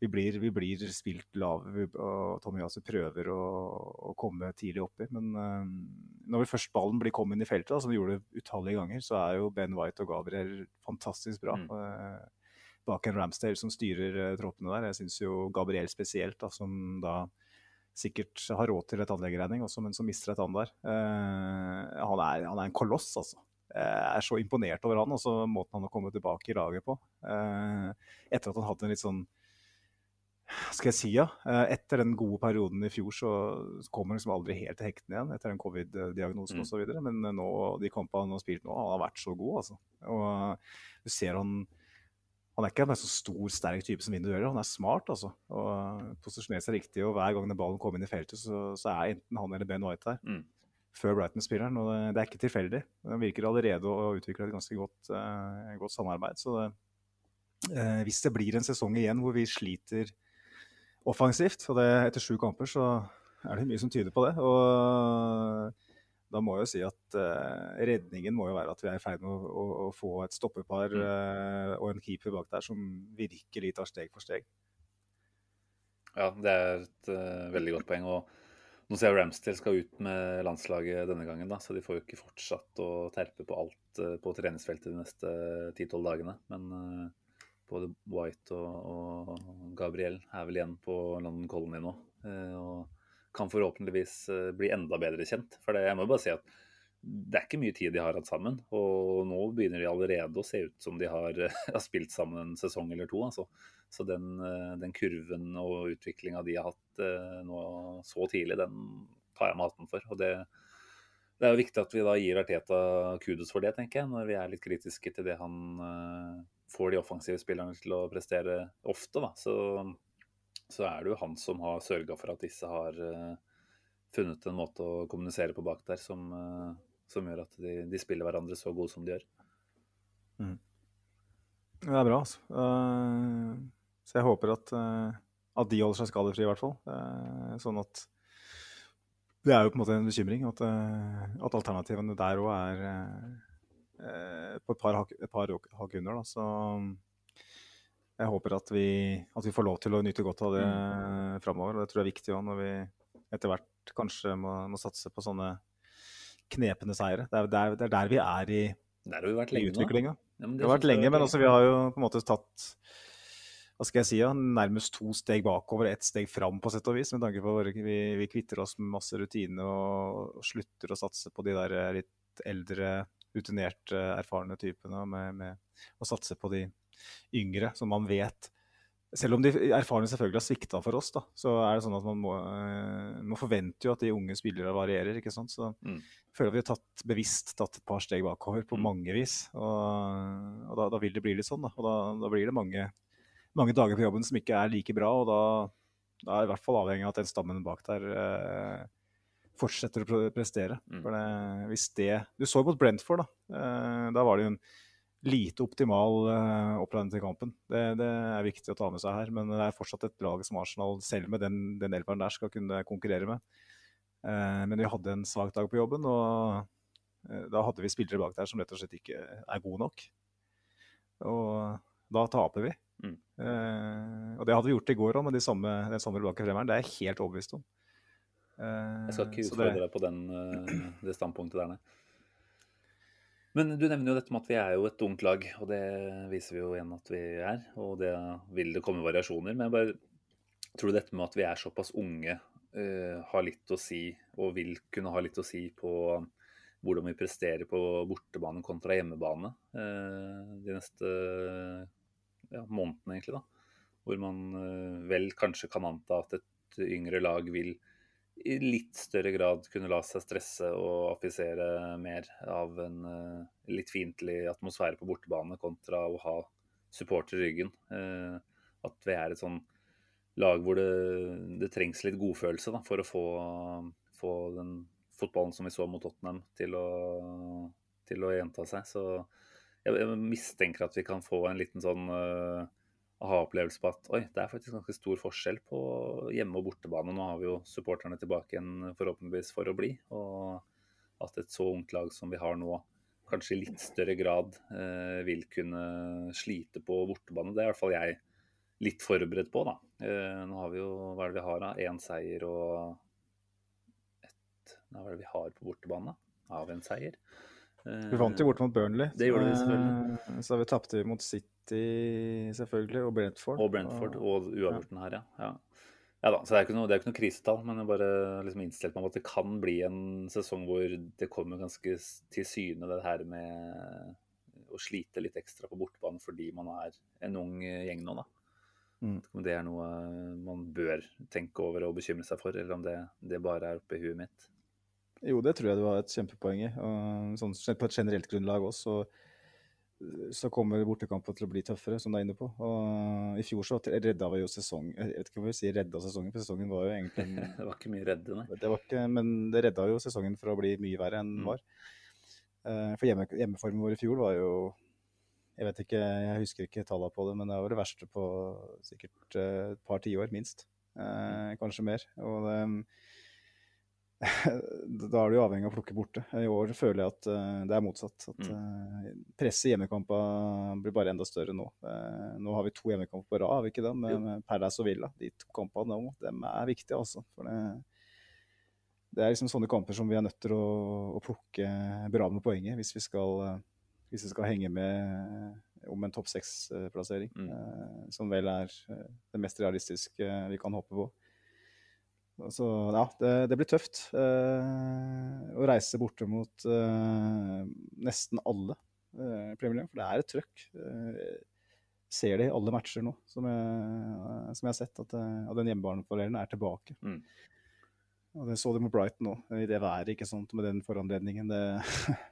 vi, blir, vi blir spilt lave, og Tommy Tomiyasu prøver å, å, komme tidlig oppi. Men uh, når først ballen blir kommet inn i feltet, da, som vi gjorde utallige ganger, så er jo Ben White og Gabriel fantastisk bra. Mm. Uh, bak en Ramsdale som styrer uh, troppene der. Jeg syns jo Gabriel spesielt, da, som da sikkert har råd til et tannlegeregning også, men som mister et tann der. han, er, han er en koloss, altså. Eh, er så imponert over han og så måten han har kommet tilbake i laget på. Eh, etter at han hadde en litt sånn skal jeg si ja. Eh, etter den gode perioden i fjor så kommer han liksom aldri helt til hektene igjen etter den covid-diagnosen mm. osv. Men nå, de kampene han har spilt nå, han har vært så god, altså. Og du ser han han er ikke en så stor, sterk type som vinner dueller, Han er smart, altså. Og posisjonerer seg riktig. Og hver gang den ballen kommer inn i feltet, så, så er enten han eller Ben White der. Mm før Brighton-spilleren. og Det er ikke tilfeldig. Han virker allerede å utvikle et ganske godt, uh, godt samarbeid. Så det, uh, hvis det blir en sesong igjen hvor vi sliter offensivt, og det etter sju kamper, så er det mye som tyder på det. og da må jeg jo si at uh, redningen må jo være at vi er i ferd med å, å, å få et stoppepar uh, og en keeper bak der som virkelig tar steg for steg. Ja, det er et uh, veldig godt poeng. og nå ser jeg Ramsdale skal ut med landslaget denne gangen, da, så de får jo ikke fortsatt å terpe på alt uh, på treningsfeltet de neste 10-12 dagene. Men uh, både White og, og, Gabriel er vel igjen på London Colony nå. Uh, og kan forhåpentligvis bli enda bedre kjent. For det, jeg må jo bare si at det er ikke mye tid de har hatt sammen. Og nå begynner de allerede å se ut som de har, har spilt sammen en sesong eller to. Altså. Så den, eh, den, kurven og utviklinga de har hatt eh, nå så tidlig, den tar jeg meg hatten for. Og det, det er jo viktig at vi da gir Arteta kudos for det, tenker jeg, når vi er litt kritiske til det han får de offensive spillerne til å prestere ofte. Da. Så, så er det jo han som har sørga for at disse har funnet en måte å kommunisere på bak der som, som gjør at de, de, spiller hverandre så gode som de gjør. Mm. Det er bra, altså. Uh, så jeg håper at, uh, at de holder seg skadefrie, i hvert fall. Uh, sånn at Det er jo på en måte en bekymring at, at alternativene der òg er på et par hakk, et par hakk under. Da. Så jeg håper at vi, at vi, får lov til å nyte godt av det mm. framover. Og det tror jeg er viktig òg når vi etter hvert kanskje må, må satse på sånne knepne seire. Det er, det er, det er der vi er i, der har vi vært lenge, utviklinga. Ja, det, har vært lenge, men også, vi har jo på en måte tatt hva skal jeg si, ja, nærmest to steg bakover, ett steg fram, på sett og vis. Med tanke på at vi, vi kvitter oss med masse rutine og, og, slutter å satse på de der litt eldre, rutinerte, erfarne typene. Med, med å satse på de yngre, som man vet selv om de erfarne selvfølgelig har svikta for oss, da, så er det sånn at man må, uh, man forventer jo at de unge spillere varierer. ikke sant? Så mm. føler at vi har tatt, bevisst tatt et par steg bakover på mm. mange vis. Og, og da, da, vil det bli litt sånn. da, og Da, da blir det mange, mange, dager på jobben som ikke er like bra. og da, da er det i hvert fall avhengig av at den stammen bak der eh, fortsetter å prestere. Mm. For det, hvis det, Du så mot Brentford, da. Eh, da var det jo en lite optimal uh, oppladning til kampen. Det, det, er viktig å ta med seg her. Men det er fortsatt et lag som Arsenal, selv med den, den elveren der, skal kunne konkurrere med. Uh, men vi hadde en svak dag på jobben, og uh, da hadde vi spillere bak der som rett og slett ikke er gode nok. Og da taper vi. Mm. og det hadde vi gjort i går òg, med de samme, den samme bak fremmeren. Det er jeg helt overbevist om. jeg skal ikke utfordre deg på den, det standpunktet der, nei. Men du nevner jo dette med at vi er jo et ungt lag, og det viser vi jo igjen at vi er. Og det vil det komme variasjoner. Men jeg bare tror dette med at vi er såpass unge, uh, har litt å si, og vil kunne ha litt å si på hvordan vi presterer på bortebane kontra hjemmebane uh, de neste ja, månedene, egentlig. da. Hvor man uh, vel kanskje kan anta at et yngre lag vil i litt større grad kunne la seg stresse og affisere mer av en uh, litt fiendtlig atmosfære på bortebane kontra å ha supporter i ryggen. Uh, at vi er et sånn lag hvor det, det trengs litt godfølelse da, for å få, få, den fotballen som vi så mot Tottenham, til å, til å gjenta seg. Så jeg, jeg, mistenker at vi kan få en liten sånn uh, aha-opplevelse på at oi, det er faktisk ganske stor forskjell på hjemme- og bortebane. Nå har vi jo supporterne tilbake igjen forhåpentligvis for å bli. Og at et så ungt lag som vi har nå, kanskje i litt større grad eh, vil kunne slite på bortebane. Det er i hvert fall jeg litt forberedt på, da. Eh, nå har vi jo Hva er det vi har, da? Én seier og ett Hva er det vi har på bortebane? Av en seier? Vi vant jo bort mot Burnley. Det gjorde vi selvfølgelig. Eh, så vi tapte mot City City selvfølgelig, og Brentford. Og Brentford, og uavgjorten her, ja. ja. Ja da, så Det er ikke noe, er ikke noe krisetall, men jeg bare liksom innstilt meg på at det kan bli en sesong hvor det kommer ganske til syne det her med å slite litt ekstra på bortebane fordi man er en ung gjeng nå. da. Mm. Om det er noe man bør tenke over og bekymre seg for, eller om det, det bare er oppi huet mitt. Jo, det tror jeg du har et kjempepoeng i. Sånn, på et generelt grunnlag også så kommer bortekampen til å bli tøffere, som du er inne på. Og I fjor så redda vi jo sesongen. Jeg vet ikke hva vi sier redda sesongen, for sesongen var jo egentlig Det var ikke mye redde, nei. Det var ikke, men det redda jo sesongen for å bli mye verre enn den mm. var. Uh, for hjemme, hjemmeformen vår i fjor var jo Jeg vet ikke, jeg husker ikke tallene på det, men det var det verste på sikkert uh, et par tiår, minst. Uh, kanskje mer. Og det da er du avhengig av å plukke borte. I år føler jeg at uh, det er motsatt. At uh, presset i hjemmekamper blir bare enda større nå. Uh, nå har vi to hjemmekamper på rad, har vi ikke det? Med, med Paradise og Villa. De to kampene nå, dem er viktige, altså. For det, det, er liksom sånne kamper som vi er nødt til å, å plukke bra med poenget hvis vi skal, hvis vi skal henge med om en topp seks-plassering. Mm. som vel er det mest realistiske vi kan håpe på. Så ja, det, det blir tøft. Eh, å reise borte mot eh, nesten alle eh, Premier League, for det er et trøkk. Eh, ser det i alle matcher nå, som jeg, som jeg har sett, at, at den hjemmebanefordelen er tilbake. Mm. Og det så du med Brighton nå, i det været, ikke sant, med den foranledningen. Det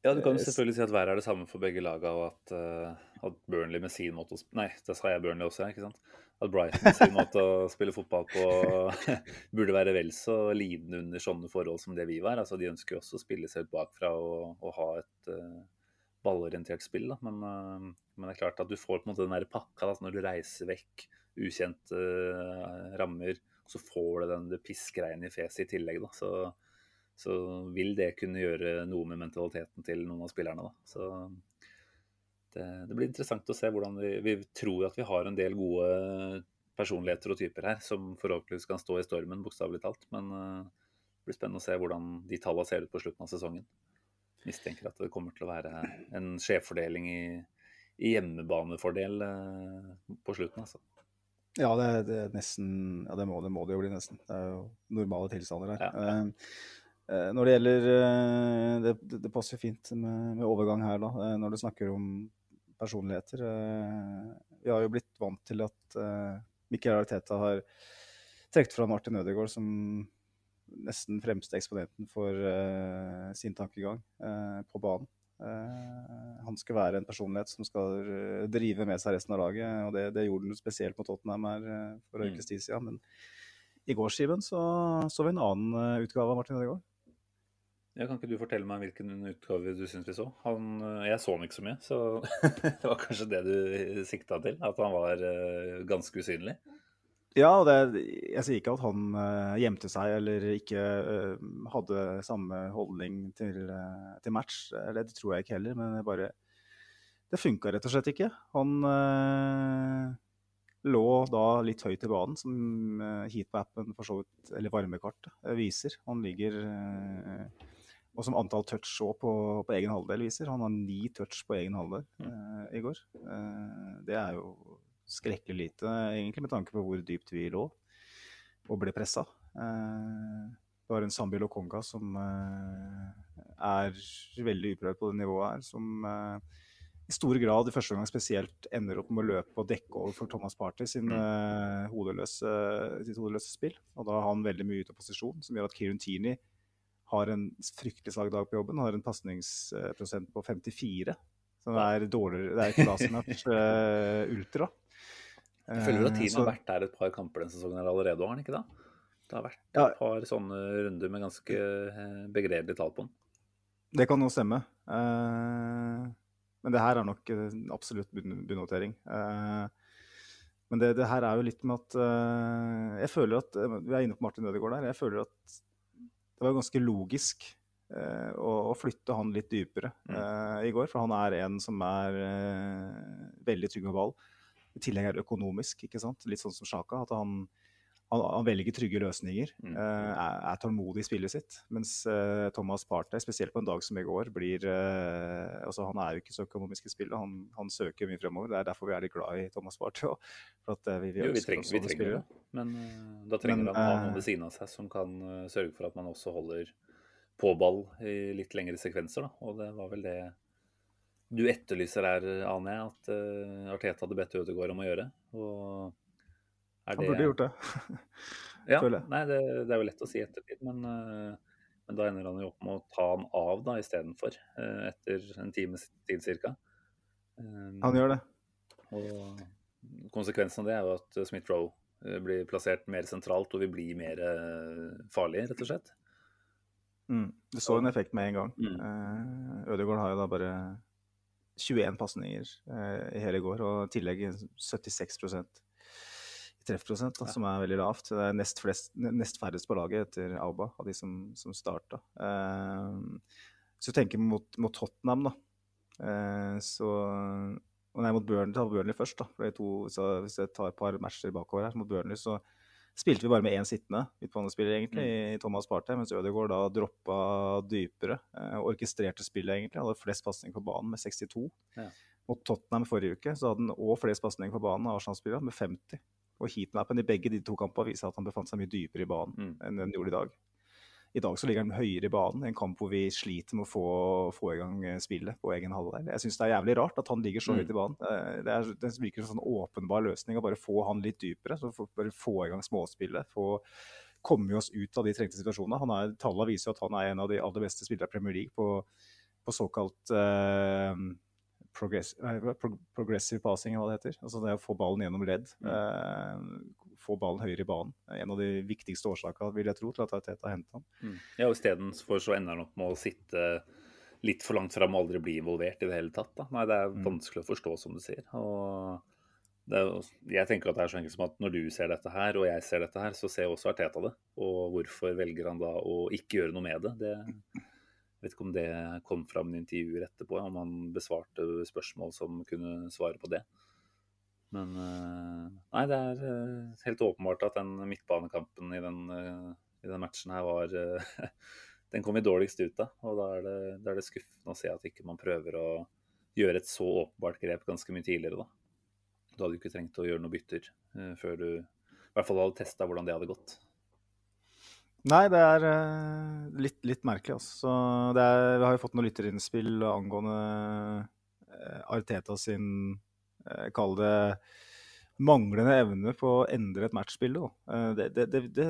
Ja, du kan jo selvfølgelig si at været er det samme for begge lagene, og at, uh, at, Burnley med sin måte å Nei, det sa jeg Burnley også, ikke sant? At Brighton sin måte å spille fotball på burde være vel så lidende under sånne forhold som det vi var. Altså, De ønsker jo også å spille seg ut bakfra og, og ha et uh, ballorientert spill. Men, uh, men, det er klart at du får på en måte den der pakka da, når du reiser vekk ukjente rammer, så får du den det pissgreiene i fjeset i tillegg. da, så så vil det kunne gjøre noe med mentaliteten til noen av spillerne. Da. Så det, det, blir interessant å se hvordan vi, vi tror at vi har en del gode personligheter og typer her, som forhåpentligvis kan stå i stormen, bokstavelig talt. Men uh, det blir spennende å se hvordan de tallene ser ut på slutten av sesongen. Mistenker at det kommer til å være en skjevfordeling i, i hjemmebanefordel på slutten, altså. Ja, det, det, nesten, ja det, må, det, må, det jo bli, nesten. Det er jo normale tilstander her. Ja, ja. Eh, når det gjelder eh, Det, passer fint med, med, overgang her, da, eh, når du snakker om personligheter. Vi har jo blitt vant til at Mikkel Arteta har trukket fra Martin Ødegaard som nesten fremste eksponenten for sin tankegang på banen. han skal være en personlighet som skal drive med seg resten av laget. og Det, det gjorde han spesielt mot Tottenham her for en ukes tid siden. Men i går, Simen, så, så vi en annen utgave av Martin Ødegaard. Ja, kan ikke du fortelle meg hvilken utgave du syns vi så? Han, eh, jeg så han ikke så mye, så det var kanskje det du sikta til? At han var uh, ganske usynlig? Ja, det, jeg sier ikke at han uh, gjemte seg eller ikke hadde samme holdning til, til match. Det, det, tror jeg ikke heller, men bare Det funka rett og slett ikke. Han lå da litt høyt i banen, som heatmappen for så vidt, eller varmekartet, viser. Han ligger og som antall touch òg på, på, egen halvdel viser. Han har ni touch på egen halvdel eh, i går. Eh, det er jo skrekkelig lite, egentlig, med tanke på hvor dypt vi lå og ble pressa. Eh, det var en Sambi Lokonga som eh, er veldig uprøvd på det nivået her, som eh, i stor grad i første gang spesielt ender opp med å løpe og dekke over for Thomas Party sin, uh, hodeløse, sitt hodeløse spill. Og da har han veldig mye ute av posisjon, som gjør at Kieran Tierney har en fryktelig svak dag på jobben. Har en pasningsprosent på 54. Som er dårligere Det er ikke da uh, eh, Ultra. Jeg føler at tiden uh, har vært der et par kamper denne sesongen allerede, har han ikke da? Det har vært et par sånne runder med ganske eh, begredelig tall på den. Det kan jo stemme. Men det her er nok absolutt bunnotering. men det, det, her er jo litt med at Jeg føler at Vi er inne på Martin Ødegaard der. Jeg føler at det var ganske logisk eh, å, å, flytte han litt dypere mm. eh, i går. For han er en som er eh, veldig trygg med ball. I tillegg er det økonomisk, ikke sant? litt sånn som Sjaka. At han, han, han, velger trygge løsninger. Mm. Uh, er, er, tålmodig i spillet sitt. Mens uh, Thomas Partey, spesielt på en dag som i går, blir uh, altså Han er jo ikke så økonomisk i spillet. Han, han, søker mye fremover. Det er derfor vi er litt glad i Thomas Partey. For at, vi, vi, jo, vi trenger, vi trenger det. Men da trenger Men, han å ha noen ved siden av seg som kan sørge for at man også holder på ball i litt lengre sekvenser. Da. Og det var vel det du etterlyser her, aner jeg, at Arteta hadde bedt Ødegaard om å gjøre. Og. Han burde gjort det. ja, nei, det, det, er jo lett å si ettertid, men, uh, men, da ender han jo opp med å ta han av da istedenfor, uh, etter en times tid ca. Um, han gjør det. Og konsekvensen av det er jo at Smith-Roe eh, blir plassert mer sentralt og vil bli mer eh, farlig, rett og slett. Mm. Du så en effekt med en gang. Mm. Ødegaard har jo da bare 21 pasninger i hele går, og i tillegg 76 i treffprosent, da, som er veldig lavt. Det er nest, flest, nest færrest på laget etter Auba, av de som, som starta. Uh, så tenker mot, mot Tottenham, da, så og nei, mot Burnley, ta Burnley først, da. For to, hvis jeg tar et par matcher bakover her, mot Burnley, så spilte vi bare med én sittende midtbanespiller, egentlig, mm. i Thomas Partey, mens Ødegaard da droppa dypere. Eh, orkestrerte spillet, egentlig. Hadde flest pasninger på banen med 62. Ja. Mot Tottenham forrige uke så hadde han òg flest pasninger på banen av Arsenal-spillere, med 50. Og heatmappen i begge de to kampene viser at han befant seg mye dypere i banen mm. enn den gjorde i dag. I dag så ligger han høyere i banen. En kamp hvor vi sliter med å få, få i gang eh, spillet på egen halvdel. Jeg syns det er jævlig rart at han ligger så Mm. høyt i banen. Eh, Det, er, det virker som en sånn åpenbar løsning å bare få han litt dypere. så Bare få i gang småspillet. få komme oss ut av de trengte situasjonene. Han er, Tallene viser jo at han er en av de aller beste spillere i Premier League på, på såkalt eh, progress, uh, pro, progressive passing, hva det heter. Altså det å få ballen gjennom ledd. Eh, få ballen høyere i banen. En av de viktigste årsakene, vil jeg tro, til at Teta hentet ham. Mm. Ja, og Istedenfor så ender han opp med å sitte litt for langt fram og aldri bli involvert i det hele tatt. Da. Nei, Det er Mm. vanskelig å forstå, som du sier. Og det er, jeg tenker at det er så enkelt som at når du ser dette her, og jeg ser dette her, så ser også Arteta det. Og hvorfor velger han da å ikke gjøre noe med det? det vet ikke om det kom fram i intervjuer etterpå, om han besvarte spørsmål som kunne svare på det. Men eh, nei, det er eh, helt åpenbart at den midtbanekampen i den, eh, i den matchen her var Den kom vi dårligst ut av. Og da er, det, da er det skuffende å se at ikke man prøver å gjøre et så åpenbart grep ganske mye tidligere, da. Du hadde jo ikke trengt å gjøre noen bytter før du i hvert fall hadde testa hvordan det hadde gått. Nei, det er eh, litt, litt merkelig, altså. Det er, vi har jo fått noen lytterinnspill angående eh, Arteta sin eh, Kall det manglende evne på å endre et matchbilde. Det, det, det, det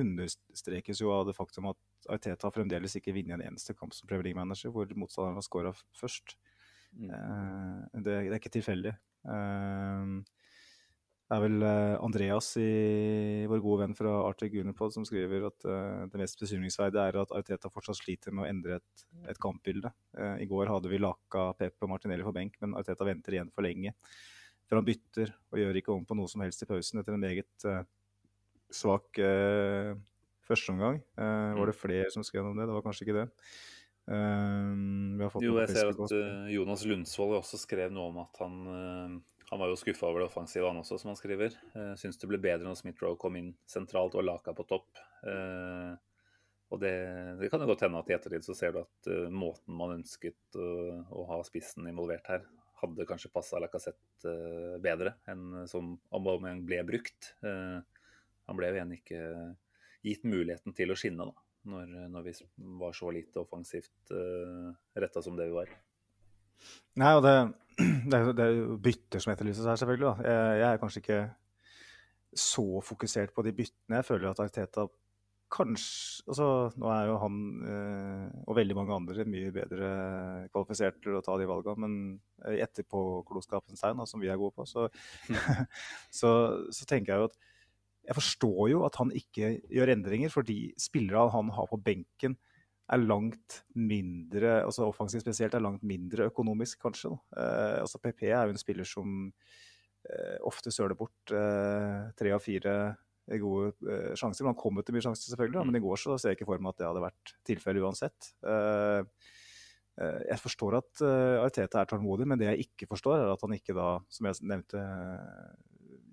understrekes jo av det faktum at Arteta fremdeles ikke vinner en eneste kamp som Premier League-manager hvor motstanderen har scora først. Mm. Det, det er ikke tilfeldig. Det er vel eh, Andreas, i, vår gode venn fra Arctic Gunnerpod, som skriver at uh, det mest bekymringsverdige er at Arteta fortsatt sliter med å endre et, et kampbilde. Uh, I går hadde vi Laka, Pep og Martinelli på benk, men Arteta venter igjen for lenge. For han bytter og gjør ikke om på noe som helst i pausen etter en meget uh, svak førsteomgang. Var det flere som skrev om det? Det var kanskje ikke det. Vi har fått Jo, jeg ser at Jonas Lundsvold også skrev noe om at han han var jo skuffa over det offensive, han også, som han skriver. Uh, Syns det ble bedre når Smith-Roe kom inn sentralt og Laka på topp. Uh, og det, det kan jo godt hende at i ettertid så ser du at uh, måten man ønsket å- å ha spissen involvert her, hadde kanskje passa Lacassette uh, bedre enn som Aubameyang ble brukt. Eh, han ble jo igjen ikke gitt muligheten til å skinne, da. Når, når vi var så lite offensivt uh, retta som det vi var. Nei, og det, det, er jo, det er jo bytter som etterlyses her, selvfølgelig. Da. Jeg, jeg er kanskje ikke så fokusert på de byttene. Jeg føler at Arteta kanskje altså, Nå er jo han eh, og veldig mange andre mye bedre kvalifisert til å ta de valgene, men i etterpåklokskapens tegn, som vi er gode på, så, så, så tenker jeg jo at jeg forstår jo at han ikke gjør endringer, fordi spillere han har på benken er langt mindre altså Offensiv spesielt, er langt mindre økonomisk, kanskje. Eh, altså PP er jo en spiller som eh, ofte søler bort eh, tre av fire gode eh, sjanser. Han kommer til mye sjanser, selvfølgelig, da, men i går så ser jeg ikke for meg at det hadde vært tilfellet uansett. Eh, eh, jeg forstår at Ariteta er tålmodig, men det jeg ikke forstår, er at han ikke da, som jeg nevnte,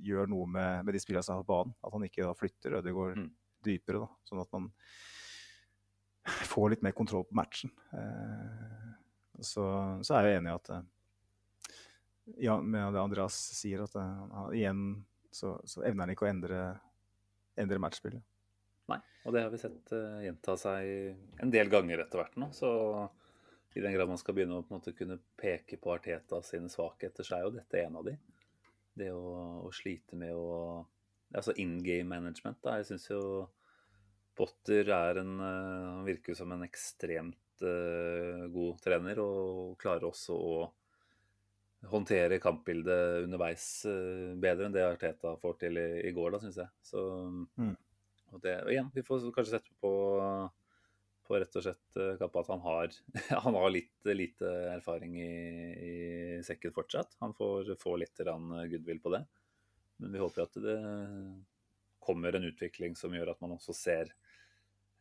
gjør noe med, med de spillerne som er på banen. At han ikke da flytter Ødegaard Mm. dypere, da, sånn at man får litt mer kontroll på matchen. Eh, så, så er jeg enig i at eh, ja, med det Andreas sier, at eh, han- igjen så, så evner han ikke å endre, endre matchspillet. Nei, og det har vi sett uh, gjenta seg en del ganger etter hvert nå. Så i den grad man skal begynne å på en måte kunne peke på Arteta sine svakheter, så er jo dette en av de. Det å, å slite med å Altså in game management. Da. Jeg syns jo Potter er en eh, Han virker som en ekstremt eh, god trener, og klarer også å håndtere kampbildet underveis eh, bedre enn det Arteta får til i, i går, da, syns jeg. Så Mm. og det, og igjen, vi får kanskje sette på, på rett og slett Kappa at han har, han har litt lite erfaring i, i sekken fortsatt. Han får får litt goodwill på det. Men vi håper at det kommer en utvikling som gjør at man også ser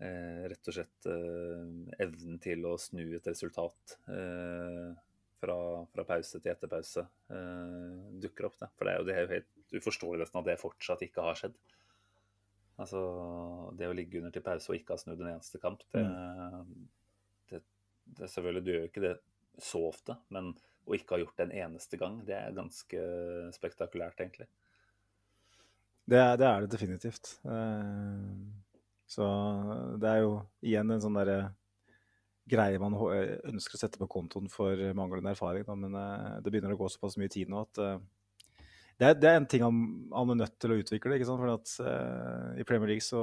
rett og slett eh, evnen til å snu et resultat eh, fra, fra pause til etterpause eh, dukker opp. Det. For det er jo, det er jo helt uforståelig nesten at det fortsatt ikke har skjedd. Altså, det å ligge under til pause og ikke ha snudd en eneste kamp, det, det, det Selvfølgelig, du gjør ikke det så ofte, men å ikke ha gjort det en eneste gang, det er ganske spektakulært, egentlig. Det, er- det er det definitivt. Eh, Så det er jo igjen en sånn derre greie man ønsker å sette på kontoen for manglende erfaring. Da. Men eh, det begynner å gå såpass mye tid nå at eh, det, er, det er en ting han, han er nødt til å utvikle. ikke sant? For at, uh, i Premier League så,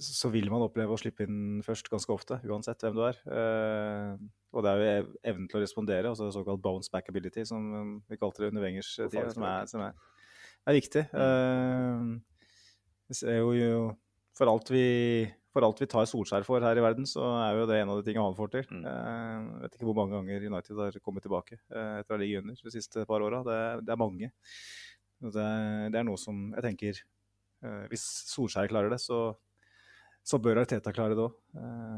så vil man oppleve å slippe inn først ganske ofte, uansett hvem du er. Uh, og det er jo evnen til å respondere, altså såkalt bounce back ability, som vi kalte det under Wengers eh, tid, som er, som er, er viktig. Uh, vi ser jo, jo for alt vi for alt vi tar Solskjær for her i verden, så er jo det en av de tingene han får til. Mm. Eh, vet ikke hvor mange ganger United har kommet tilbake eh, etter å ha ligget under de siste par åra. Det, det er mange. Det, det er noe som jeg tenker eh, Hvis Solskjær klarer det, så, så bør Arteta klare det òg.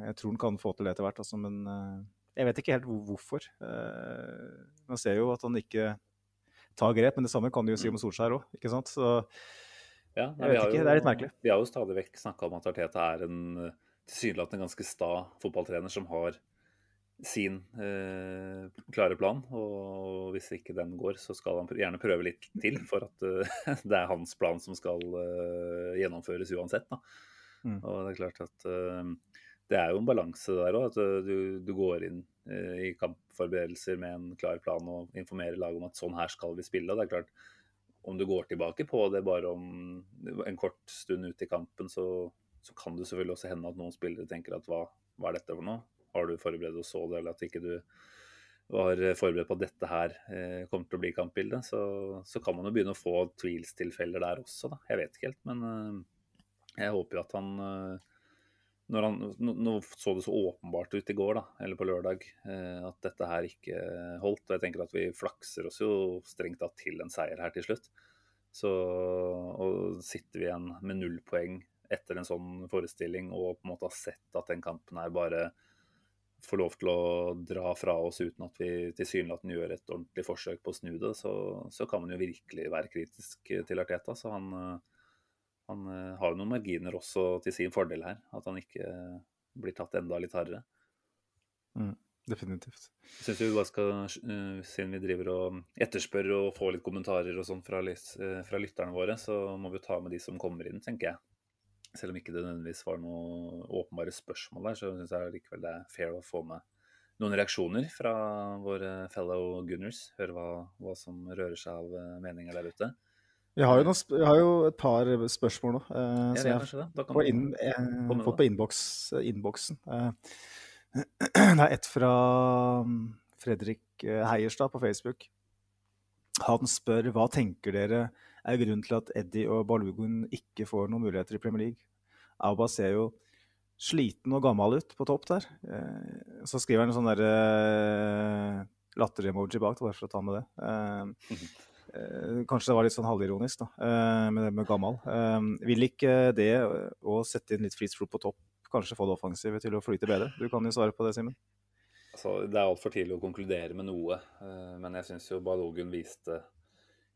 Jeg tror han kan få til det etter hvert, altså, men jeg vet ikke helt hvorfor. Man ser jo at han ikke tar grep, men det samme kan du jo si om Solskjær òg, ikke sant. Så Ja, Jeg vet ikke, det er litt merkelig. Vi har jo stadig vekk snakka om at Arteta er en eh, tilsynelatende ganske sta fotballtrener som har sin eh, klare plan. Og hvis ikke den går, så skal han gjerne prøve litt til for at uh, det er hans plan som skal uh, gjennomføres uansett. Mm. Og det er klart at uh, det er jo en balanse der òg. At du, du går inn i kampforberedelser med en klar plan og informerer laget om at sånn her skal vi spille. Og det er klart, om du går tilbake på det bare om en kort stund ut i kampen, så, så kan det selvfølgelig også hende at noen spillere tenker at hva, hva er dette for noe? Har du forberedt og så det, eller at ikke du var forberedt på at dette her eh, kommer til å bli kampbildet, så, så kan man jo begynne å få tvilstilfeller der også, da. Jeg vet ikke helt, men eh, jeg håper jo at han eh, når han, nå, så det så åpenbart ut i går, da, eller på lørdag, eh, at dette her ikke holdt. Og jeg tenker at vi flakser oss jo strengt tatt til en seier her til slutt. Så og sitter vi igjen med null poeng etter en sånn forestilling og på en måte har sett at den kampen her bare får lov til å dra fra oss uten at vi tilsynelatende gjør et ordentlig forsøk på å snu det, så, så kan man jo virkelig være kritisk til Arteta. Så han, eh, han eh, har jo noen marginer også til sin fordel her. At han ikke eh, blir tatt enda litt hardere. definitivt. Jeg syns vi bare skal, eh, siden vi driver og etterspør og får litt kommentarer og sånn fra, fra lytterne våre, så må vi jo ta med de som kommer inn, tenker jeg. Selv om ikke det nødvendigvis var noe åpenbare spørsmål der, så syns jeg likevel det er fair å få med noen reaksjoner fra våre fellow Gunners. Høre hva, hva som rører seg av meninger der ute. Jeg har jo, noen, sp- har jo et par spørsmål nå. eh, Jeg som jeg kanskje det. Da kan på du eh, fått på innboks, innboksen. Eh, det er et fra mm, Fredrik eh, Heierstad på Facebook. Han spør hva tenker dere er grunnen til at Eddie og Balugun ikke får noen muligheter i Premier League. Auba ser jo sliten og gammel ut på topp der. Eh, så skriver han en sånn derre eh, latter-emoji bak, bare for å ta med det. Eh, kanskje det var litt sånn halvironisk da, eh, med det med gammel. Eh, vil ikke det å sette inn litt Fritz Fruit på topp kanskje få det offensive til å flyte bedre? Du kan jo svare på det, Simen. Altså, det er altfor tidlig å konkludere med noe, men jeg syns jo Balogun viste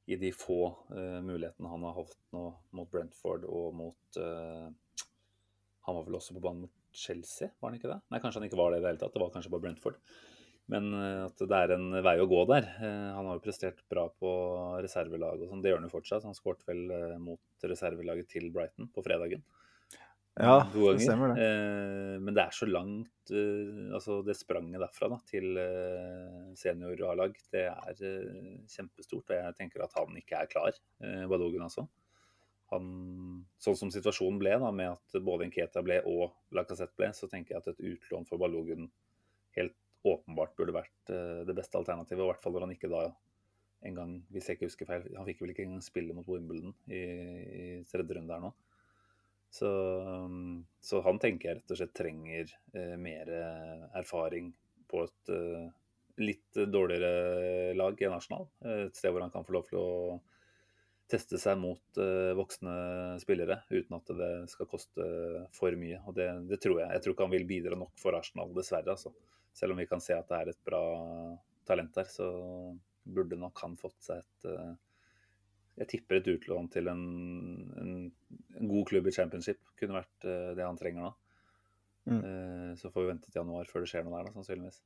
i de få mulighetene han har hatt nå mot Brentford og mot Han var vel også på banen mot Chelsea, var han ikke det? Nei, kanskje han ikke var det i det hele tatt. Det var kanskje bare Brentford. Men eh, at det er en vei å gå der. Eh, han har jo prestert bra på reservelaget og sånn. Det gjør han jo fortsatt. Han skåret vel eh, mot reservelaget til Brighton på fredagen. Ja, det stemmer det. Men det er så langt Altså, det spranget derfra da, til senior A-lag, det er kjempestort. Og jeg tenker at han ikke er klar, Badogen altså. Han, sånn som situasjonen ble, da, med at både Nketa ble og Lacassette ble, så tenker jeg at et utlån for Balogun helt åpenbart burde vært eh, det beste alternativet. I hvert fall når han ikke da en gang, hvis jeg ikke husker feil, han fikk vel ikke engang spille mot Wimbledon i, i tredje runde her nå. Så, um, så han tenker jeg rett og slett trenger eh, mer erfaring på et eh, litt dårligere lag i en Arsenal. Eh, Et sted hvor han kan få lov til å teste seg mot eh, voksne spillere uten at det skal koste for mye. Og det, det tror jeg. Jeg tror ikke han vil bidra nok for Arsenal, dessverre. Altså. Selv om vi kan se at det er et bra talent der, så burde nok han fått seg et eh, jeg tipper et utlån til en, en, en god klubb i championship kunne vært eh, det han trenger nå. Mm. Eh, så får vi vente til januar før det skjer noe der, da, sannsynligvis.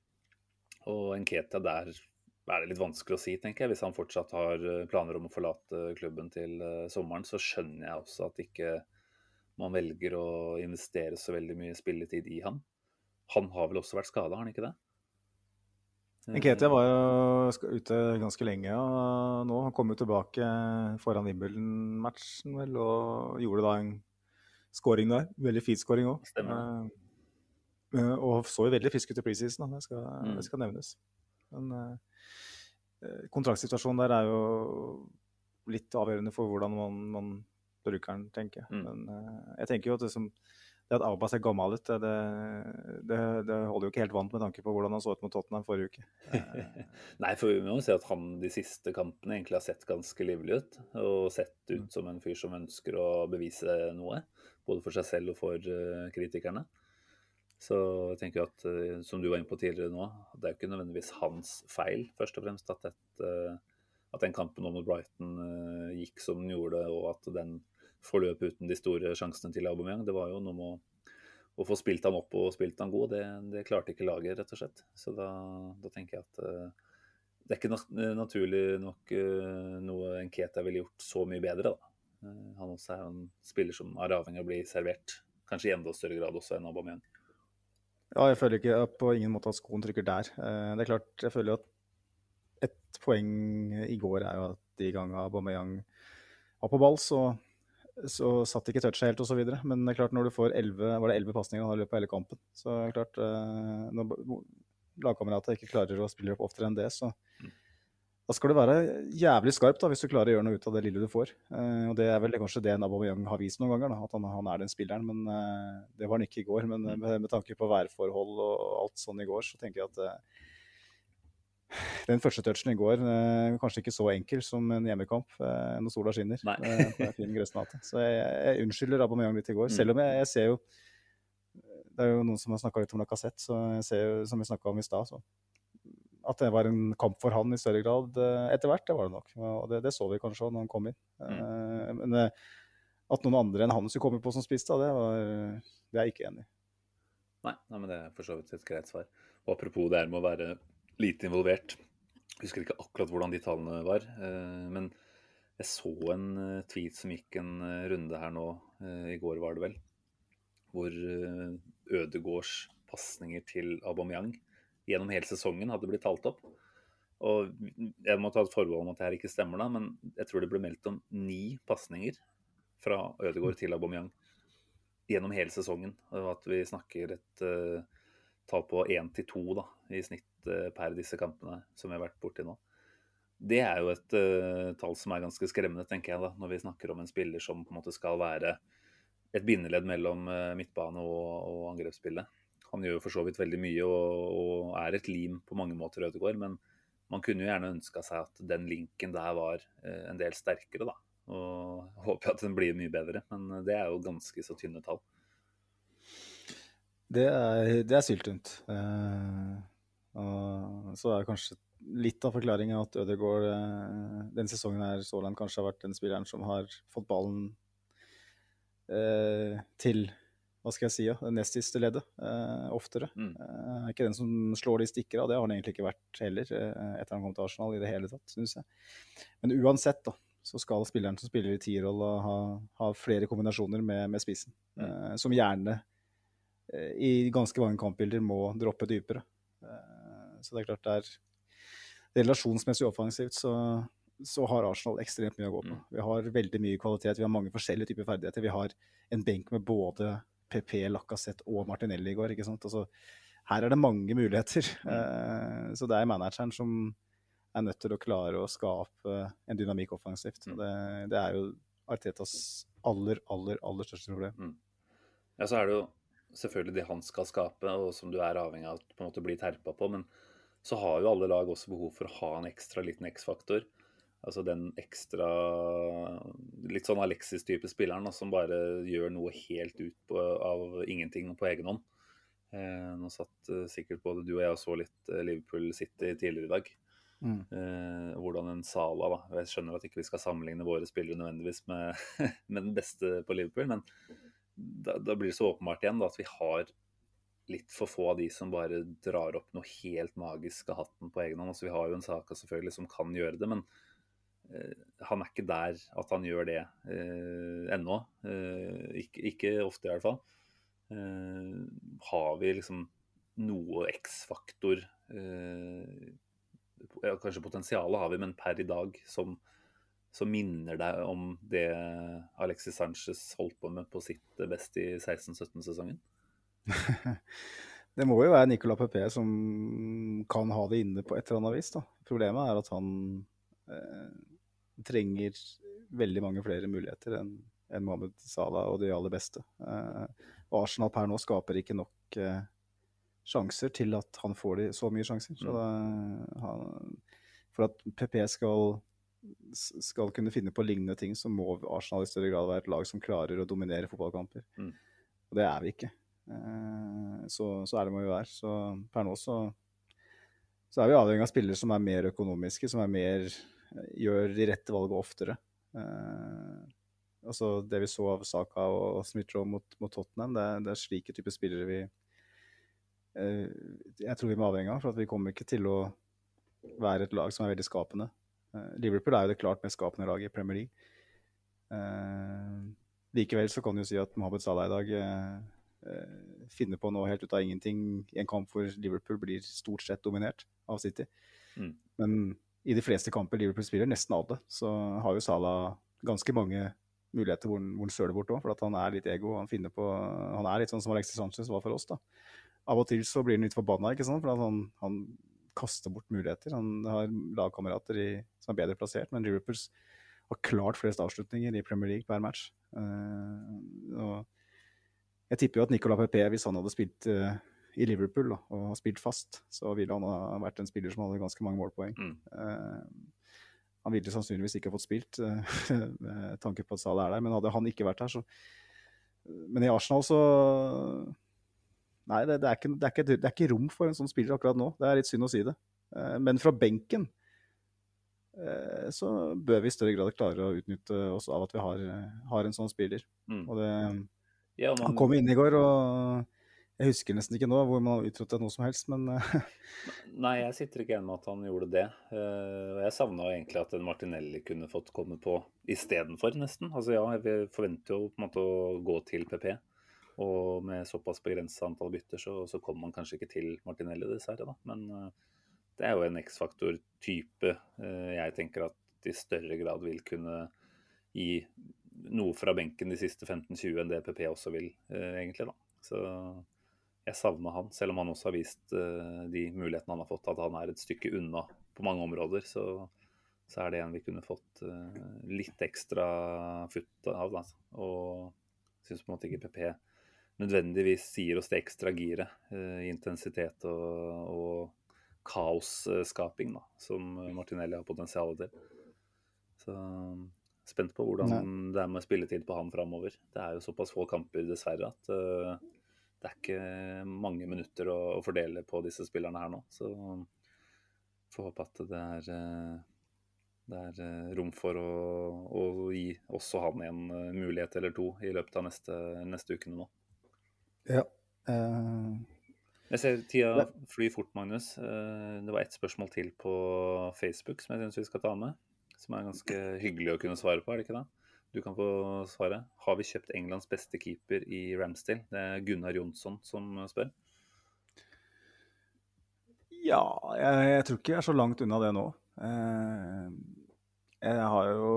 Og Nketia, der er det litt vanskelig å si, tenker jeg. Hvis han fortsatt har planer om å forlate klubben til sommeren, så skjønner jeg også at ikke man velger å investere så veldig mye spilletid i han. Han har vel også vært skada, har han ikke det? Ketil var jo ute ganske lenge og nå. Han kom jo tilbake foran Wimbledon-matchen vel, og gjorde da en scoring der. Veldig fin scoring òg. Uh, og så jo veldig frisk ut i preseason, det skal, mm. det skal nevnes. Men uh, kontraktsituasjonen der er jo litt avgjørende for hvordan man, man bruker den, tenker jeg. Mm. Men jeg tenker jo at det som det at Abbas ser gammel ut, det, det, det, holder jo ikke helt vant med tanke på hvordan han så ut mot Tottenham forrige uke. Nei, for vi må jo si at han de siste kampene egentlig har sett ganske livlig ut. Og sett ut mm. som en fyr som ønsker å bevise noe. Både for seg selv og for uh, kritikerne. Så jeg tenker at, uh, som du var inne på tidligere nå, det er jo ikke nødvendigvis hans feil, først og fremst, at, et, uh, at den kampen mot Brighton gikk som den gjorde, og at den forløp uten de store sjansene til Aubameyang. Det var jo noe med å, å, få spilt han opp og spilt han god. Det, det klarte ikke laget, rett og slett. Så da, da tenker jeg at uh, det er ikke naturlig nok uh, noe Nketa ville gjort så mye bedre. da. Uh, han også er en spiller som er avhengig av å bli servert, kanskje i enda større grad også enn Aubameyang. Ja, jeg føler ikke på ingen måte at skoen trykker der. Det er klart, jeg føler at et poeng i går er jo at de gangene Aubameyang var på ball, så så satt ikke touchet helt osv. Men det er klart når du får 11, var det 11 pasninger i løpet av hele kampen, så er det klart uh, når lagkamerater ikke klarer å spille opp oftere enn det, så da skal du være jævlig skarp da, hvis du klarer å gjøre noe ut av det lille du får. Uh, og Det er vel kanskje det Aubameyang har vist noen ganger, da, at han, han, er den spilleren. men uh, Det var han ikke i går. Men med, med, tanke på værforhold og alt sånn i går, så tenker jeg at den første touchen i går eh, kanskje ikke så enkel som en hjemmekamp eh, når sola skinner. Eh, på en fin. Så jeg, jeg unnskylder Aubameyang litt i går. Mm. Selv om jeg, jeg, ser jo Det er jo noen som har snakka litt om Lacassette, så jeg ser jo, som vi snakka om i stad, at det var en kamp for han i større grad eh, etter hvert. Det var det nok. Og det, det så vi kanskje òg når han kom inn. Mm. Eh, men eh, at noen andre enn han skulle komme på som spiss, det, var, det er jeg ikke enig i. Nei, nei, men det er for så vidt et greit svar. Og apropos det her med å være lite involvert. Jeg husker ikke akkurat hvordan de tallene var. Eh, men jeg så en eh, tweet som gikk en eh, runde her nå, i går var det vel, hvor Ødegårds pasninger til Aubameyang gjennom hele sesongen hadde blitt talt opp. Og jeg må ta et forbehold om at det her ikke stemmer, da, men jeg tror det ble meldt om ni pasninger fra Ødegård til Aubameyang gjennom hele sesongen. Og at vi snakker et uh, tall på én til to i snitt Eh, per disse kampene som vi har vært borti nå. Det er jo et uh, tall som er ganske skremmende, tenker jeg, da, når vi snakker om en spiller som på en måte skal være et bindeledd mellom uh, midtbane og, og, angrepsspillet. Han gjør jo for så vidt veldig mye og, og er et lim på mange måter, Ødegaard. Men man kunne jo gjerne ønska seg at den linken der var uh, en del sterkere, da. Og håper at den blir mye bedre. Men det er jo ganske så tynne tall. Det er, det er syltynt. Uh, og så er kanskje litt av forklaringa at Ødegaard eh, den sesongen her så langt kanskje har vært den spilleren som har fått ballen eh, til hva skal jeg si, ja, det nest siste leddet eh, oftere. Mm. Eh, ikke den som slår de stikker av, det har han egentlig ikke vært heller eh, etter han kom til Arsenal i det hele tatt, syns jeg. Men uansett, da, så skal spilleren som spiller i tierrolla ha, ha flere kombinasjoner med, med spissen. Mm. Eh, som gjerne eh, i ganske mange kampbilder må droppe dypere. Så det er klart det er relasjonsmessig offensivt så, så, har Arsenal ekstremt mye å gå på. Mm. Vi har veldig mye kvalitet, vi har mange forskjellige typer ferdigheter. Vi har en benk med både PP, Lacassette og Martinelli i går. ikke sant? Altså, her er det mange muligheter. Mm. Uh, så det er manageren som er nødt til å klare å skape en dynamikk offensivt. Mm. Det, det, er jo Artetas aller, aller, aller største problem. Mm. Ja, så er det jo selvfølgelig det han skal skape, og som du er avhengig av å på en måte bli terpa på. Men så har jo alle lag også behov for å ha en ekstra liten X-faktor. Altså den ekstra litt sånn Alexis-type spilleren som bare gjør noe helt ut på, av ingenting på egen hånd. Eh, nå satt eh, sikkert både du og jeg og så litt eh, Liverpool City tidligere i dag. Mm. Eh, hvordan en Sala da, Jeg skjønner at ikke vi skal sammenligne våre spillere nødvendigvis med, med den beste på Liverpool, men da, da, blir det så åpenbart igjen da, at vi har litt for få av de som bare drar opp noe helt magisk av hatten på egen hånd. Altså, vi har jo en sak selvfølgelig som kan gjøre det, men uh, han er ikke der at han gjør det uh, ennå. Uh, ikke, ikke, ofte, i hvert fall. Har vi liksom noe X-faktor Kanskje potensialet har vi, men per i dag som, som minner deg om det Alexis Sanchez holdt på med på sitt best i 16-17-sesongen? det må jo være Nicolas Pepe som kan ha det inne på et eller annet vis. Da. Problemet er at han eh, trenger veldig mange flere muligheter enn en Mohammed Salah og de aller beste. Eh, Arsenal per nå skaper ikke nok eh, sjanser til at han får de, så mye sjanser. Så mm. da, han, for at PP skal, skal kunne finne på lignende ting, så må Arsenal i større grad være et lag som klarer å dominere fotballkamper. Mm. Og det er vi ikke. Eh, så, så er det må vi være. Så per nå så, så er vi avhengig av spillere som er mer økonomiske, som er mer gjør de rette valgene oftere. Eh, altså Det vi så av Saka og Smith-Roe mot, mot, Tottenham, det, det, er slike typer spillere vi eh, jeg tror vi må avhenge av. For vi kommer ikke til å være et lag som er veldig skapende. Liverpool er jo det klart mest skapende laget i Premier League. Eh, likevel så kan du jo si at Mohammed Salah i dag eh, finner på noe helt ut av ingenting i en kamp hvor Liverpool blir stort sett dominert av City. Mm. Men i de fleste kamper Liverpool spiller, nesten alle, så har jo Salah ganske mange muligheter hvor han, hvor han søler bort òg. For at han er litt ego. Han finner på Han er litt sånn som Alexis Sanchez var for oss, da. Av og til så blir han litt forbanna, ikke sant. For at han, han kaster bort muligheter. Han har lagkamerater som er bedre plassert, men Liverpool har klart flest avslutninger i Premier League hver match. Uh, jeg tipper jo at Nicolas Pepe, hvis han hadde spilt uh, i Liverpool da, og spilt fast, så ville han ha vært en spiller som hadde ganske mange målpoeng. Mm. Uh, han ville sannsynligvis ikke ha fått spilt, uh, med tanke på at Salah er der, men hadde han ikke vært her, så Men i Arsenal så Nei, det, det, er ikke, det, er ikke, det, er ikke, rom for en sånn spiller akkurat nå. Det er litt synd å si det. Men fra benken så bør vi i større grad klare å utnytte oss av at vi har, har en sånn spiller. Mm. Og det, ja, man... Han kom inn i går og jeg husker nesten ikke nå hvor man har uttrådt noe som helst, men eh, Nei, jeg sitter ikke igjen med at han gjorde det. Eh, og jeg savna egentlig at en Martinelli kunne fått komme på istedenfor, nesten. Altså ja, vi forventer jo på en måte å gå til PP. Og med såpass begrensa antall bytter, så, så kommer man kanskje ikke til Martinelli, dessverre. da. Men uh, det er jo en X-faktor-type jeg tenker at i større grad vil kunne gi noe fra benken de siste 15-20 enn det PP også vil, uh, egentlig. da. Så jeg savner han, selv om han også har vist uh, de mulighetene han har fått, at han er et stykke unna på mange områder. Så, så er det en vi kunne fått uh, litt ekstra futt av. Da. Og syns på en måte ikke PP nødvendigvis sier oss det ekstra giret i intensitet og, og kaosskaping da, som Martinelli har potensial til. Så spent på hvordan Nei. det er med spilletid på han framover. Det er jo såpass få kamper, dessverre, at det er ikke mange minutter å, å, fordele på disse spillerne her nå. Så får håpe at det er, eh, det er eh, rom for å, å, gi også han en mulighet eller to i løpet av neste, neste ukene nå. Ja. Uh... Jeg ser tida flyr fort, Magnus. Det var ett spørsmål til på Facebook som jeg syns vi skal ta med. Som er ganske hyggelig å kunne svare på, er det ikke det? Du kan få svare. Har vi kjøpt Englands beste keeper i Ramsdale? Det er Gunnar Jonsson som spør. Ja, jeg, jeg, tror ikke jeg er så langt unna det nå. Eh, jeg har jo,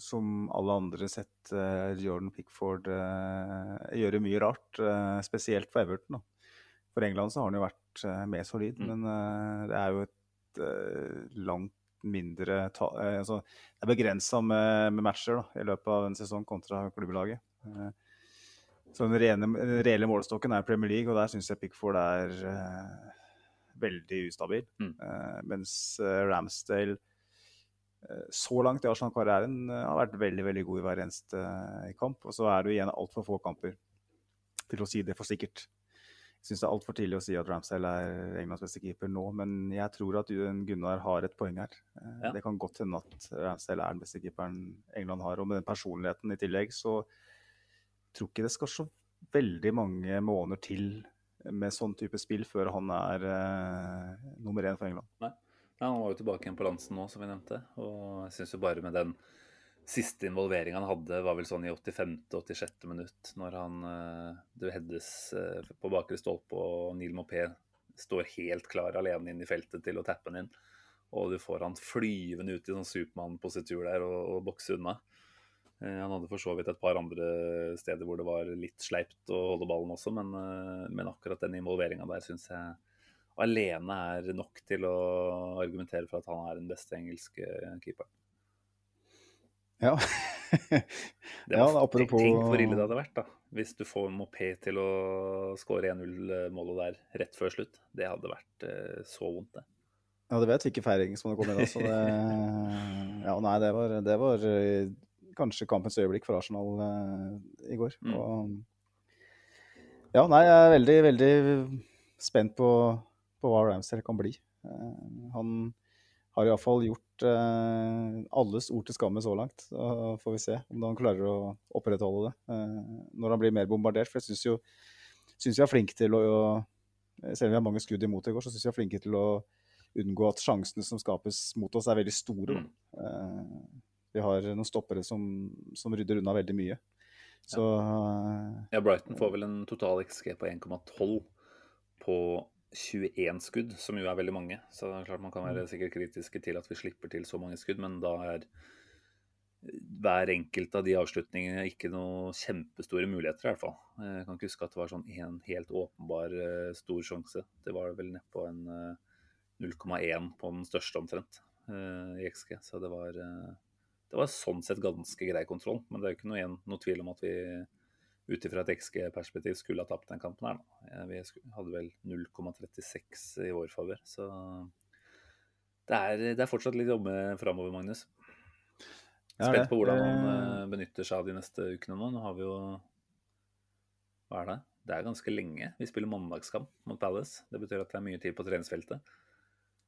som alle andre, sett eh, Jordan Pickford eh, gjøre mye rart. spesielt for Everton. Da. For England så har han jo vært mer solid, mm. men det er jo et langt mindre eh, altså, Det er begrensa med, med, matcher da, i løpet av en sesong kontra klubblaget. Eh, så den rene, reelle målestokken er Premier League, og der syns jeg Pickford er eh, veldig ustabil. Mm. Eh, mens Ramsdale så langt i Arsenal-karrieren har vært veldig veldig god i hver eneste kamp. Og så er det igjen altfor få kamper til å si det for sikkert. Jeg syns det er altfor tidlig å si at Ramsdale er Englands beste keeper nå, men jeg tror at Gunnar har et poeng her. Eh, ja. Det kan godt hende at Ramsdale er den beste keeperen England har. Og med den personligheten i tillegg, så tror ikke det skal så veldig mange måneder til med sånn type spill før han er uh, nummer én for England. Nei. Ja, Han var jo tilbake igjen på Lansen nå, som vi nevnte. Og jeg syns jo bare med den siste involveringa han hadde, var vel sånn i 85.-86. minutt, når han uh, det heddes uh, på bakre stolpe og Neil Mopé står helt klar alene inn i feltet til å tappe den inn. Og du får han flyvende ut i sånn Supermann-positur der og, og bokse unna. Uh, han hadde for så vidt et par andre steder hvor det var litt sleipt å holde ballen også, men, men akkurat den involveringa der syns jeg alene er nok til å argumentere for at han er den beste engelske keeperen. Ja. det var, ja, apropos... Tenk hvor ille det hadde vært da, hvis du får Mopé til å skåre 1-0-målet der rett før slutt. Det hadde vært eh, så vondt, det. Ja, du vet ikke feiring som hadde kommet inn. Så det, ja, nei, det var, det var eh, kanskje kampens øyeblikk for Arsenal eh, i går. Mm. Og, ja, nei, jeg er veldig, veldig spent på, på hva Ramsdale kan bli. Eh, han har iallfall gjort eh, alles ord til skamme så langt. Så får vi se om han klarer å opprettholde det eh, når han blir mer bombardert. For jeg syns jo synes vi er flinke til å Selv om vi har mange skudd imot i går, så syns vi er flinke til å unngå at sjansene som skapes mot oss, er veldig store. Mm. Eh, vi har noen stoppere som, som, rydder unna veldig mye. Så Ja, Brighton får vel en total XG på 1,12 på 21 skudd, som jo er veldig mange. Så det er klart man kan være mm. sikkert kritiske til at vi slipper til så mange skudd, men da er hver enkelt av de avslutningene ikke noe kjempestore muligheter, i hvert fall. Jeg kan ikke huske at det var sånn en helt åpenbar uh, stor sjanse. Det var vel nedpå en uh, eh, 0,1 på den største omtrent uh, i XG. Så det var, det var sånn sett ganske grei kontroll. Men det er jo ikke noe, noe tvil om at vi ut ifra et XG-perspektiv skulle ha tapt den kampen her. Da. Vi hadde vel 0,36 i vår favør. Så det er, det er, fortsatt litt jobbe framover, Magnus. Spent på hvordan han eh, benytter seg av de neste ukene nå. Nå har vi jo Hva er det? Det er ganske lenge. Vi spiller mandagskamp mot Palace. Det betyr at det er mye tid på treningsfeltet.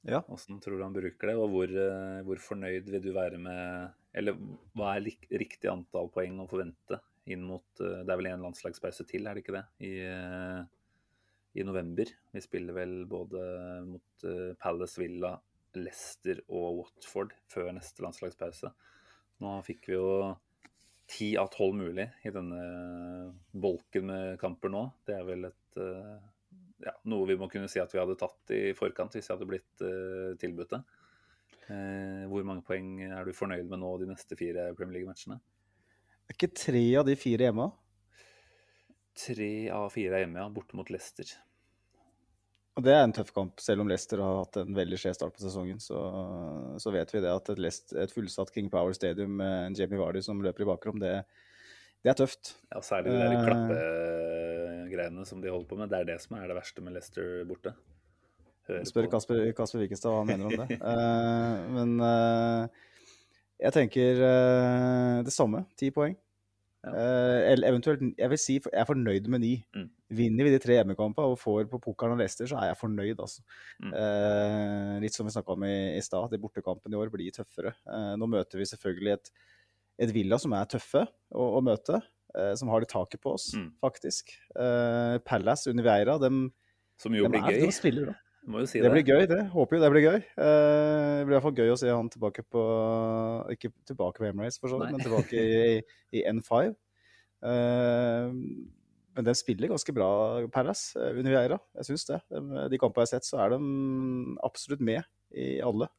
Ja. Hvordan tror du han bruker det, og hvor, eh, hvor fornøyd vil du være med Eller hva er riktig antall poeng å forvente inn mot eh, Det er vel en landslagspause til, er det ikke det? I, eh, i november. Vi spiller vel både mot eh, Palace Villa, Leicester og Watford før neste landslagspause. Nå fikk vi jo ti av tolv mulig i denne bolken med kamper nå. Det er vel et ja, noe vi må kunne si at vi hadde tatt i forkant hvis vi hadde blitt uh, tilbudt det. Uh, hvor mange poeng er du fornøyd med nå de neste fire Premier League-matchene? Er ikke tre av de fire hjemme? Tre av fire er hjemme, ja. Borte mot Leicester. Og Det er en tøff kamp. Selv om Leicester har hatt en veldig skjev start på sesongen, så, så, vet vi det at et, Leicester, et, fullsatt King Power Stadium med en Jamie Vardy som løper i bakrom, det, det er tøft. Ja, Særlig de der klappegreiene som de holder på med. Det er det som er det verste med Leicester borte. Hører Spør Kasper, Kasper Wikestad hva han mener om det. uh, men uh, jeg tenker uh, det samme. Ti poeng. Ja. Uh, eventuelt Jeg vil si jeg er fornøyd med ni. Mm. Vinner vi de tre hjemmekampene og får på pokeren og Leicester, så er jeg fornøyd. Altså. Mm. Uh, litt som vi snakka om i, i stad, de bortekampene i år blir tøffere. nå møter vi selvfølgelig et, et Villa som er tøffe å, å møte. som har det taket på oss, mm. faktisk. Palace under Vieira, dem, Som jo blir gøy. De spiller bra. Si det. det. blir gøy, det. Håper jo det blir gøy. Eh, det blir iallfall gøy å se han tilbake på Ikke tilbake på Emirates, for så vidt, men tilbake i, i N5. Eh, men de spiller ganske bra, Palace, eh, under Vieira. Jeg syns det. De, de kampene jeg har sett, så er de absolutt med i alle.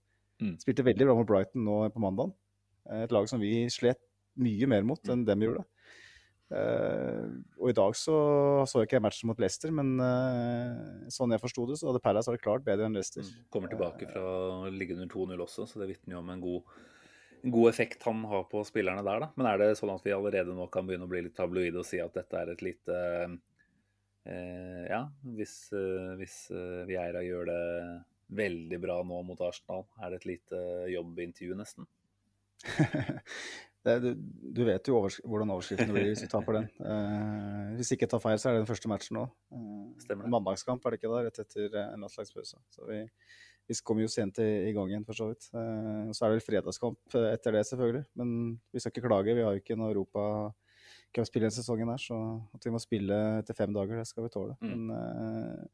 Mm. Spilte veldig bra mot Brighton nå på mandag. Et lag som vi slet mye mer mot enn dem gjorde. Uh, og i dag så så jeg ikke matchen mot Leicester, men uh, sånn jeg forsto det, så hadde Palace vært klart bedre enn Leicester. Mm. Kommer tilbake fra å ligge under 2-0 også, så det vitner jo om en god, en god, effekt han har på spillerne der, da. Men er det sånn at vi allerede nå kan begynne å bli litt tabloide og si at dette er et lite uh, Ja, hvis, hvis Vieira gjør det veldig bra nå mot Arsenal, er det et lite jobbintervju, nesten? Det, du, du, vet jo overs hvordan overskriften blir hvis du tar for den. Uh, hvis ikke jeg tar feil, så er det den første matchen nå. Uh, Mandagskamp er det ikke da, rett etter uh, en landslagspause. Så vi, vi kommer jo sent i, gang igjen, for så vidt. Uh, så er det vel fredagskamp etter det, selvfølgelig. Men vi skal ikke klage. Vi har jo ikke noe Europa Cup-spill denne sesongen her, så at vi må spille etter fem dager, det skal vi tåle. Mm. Men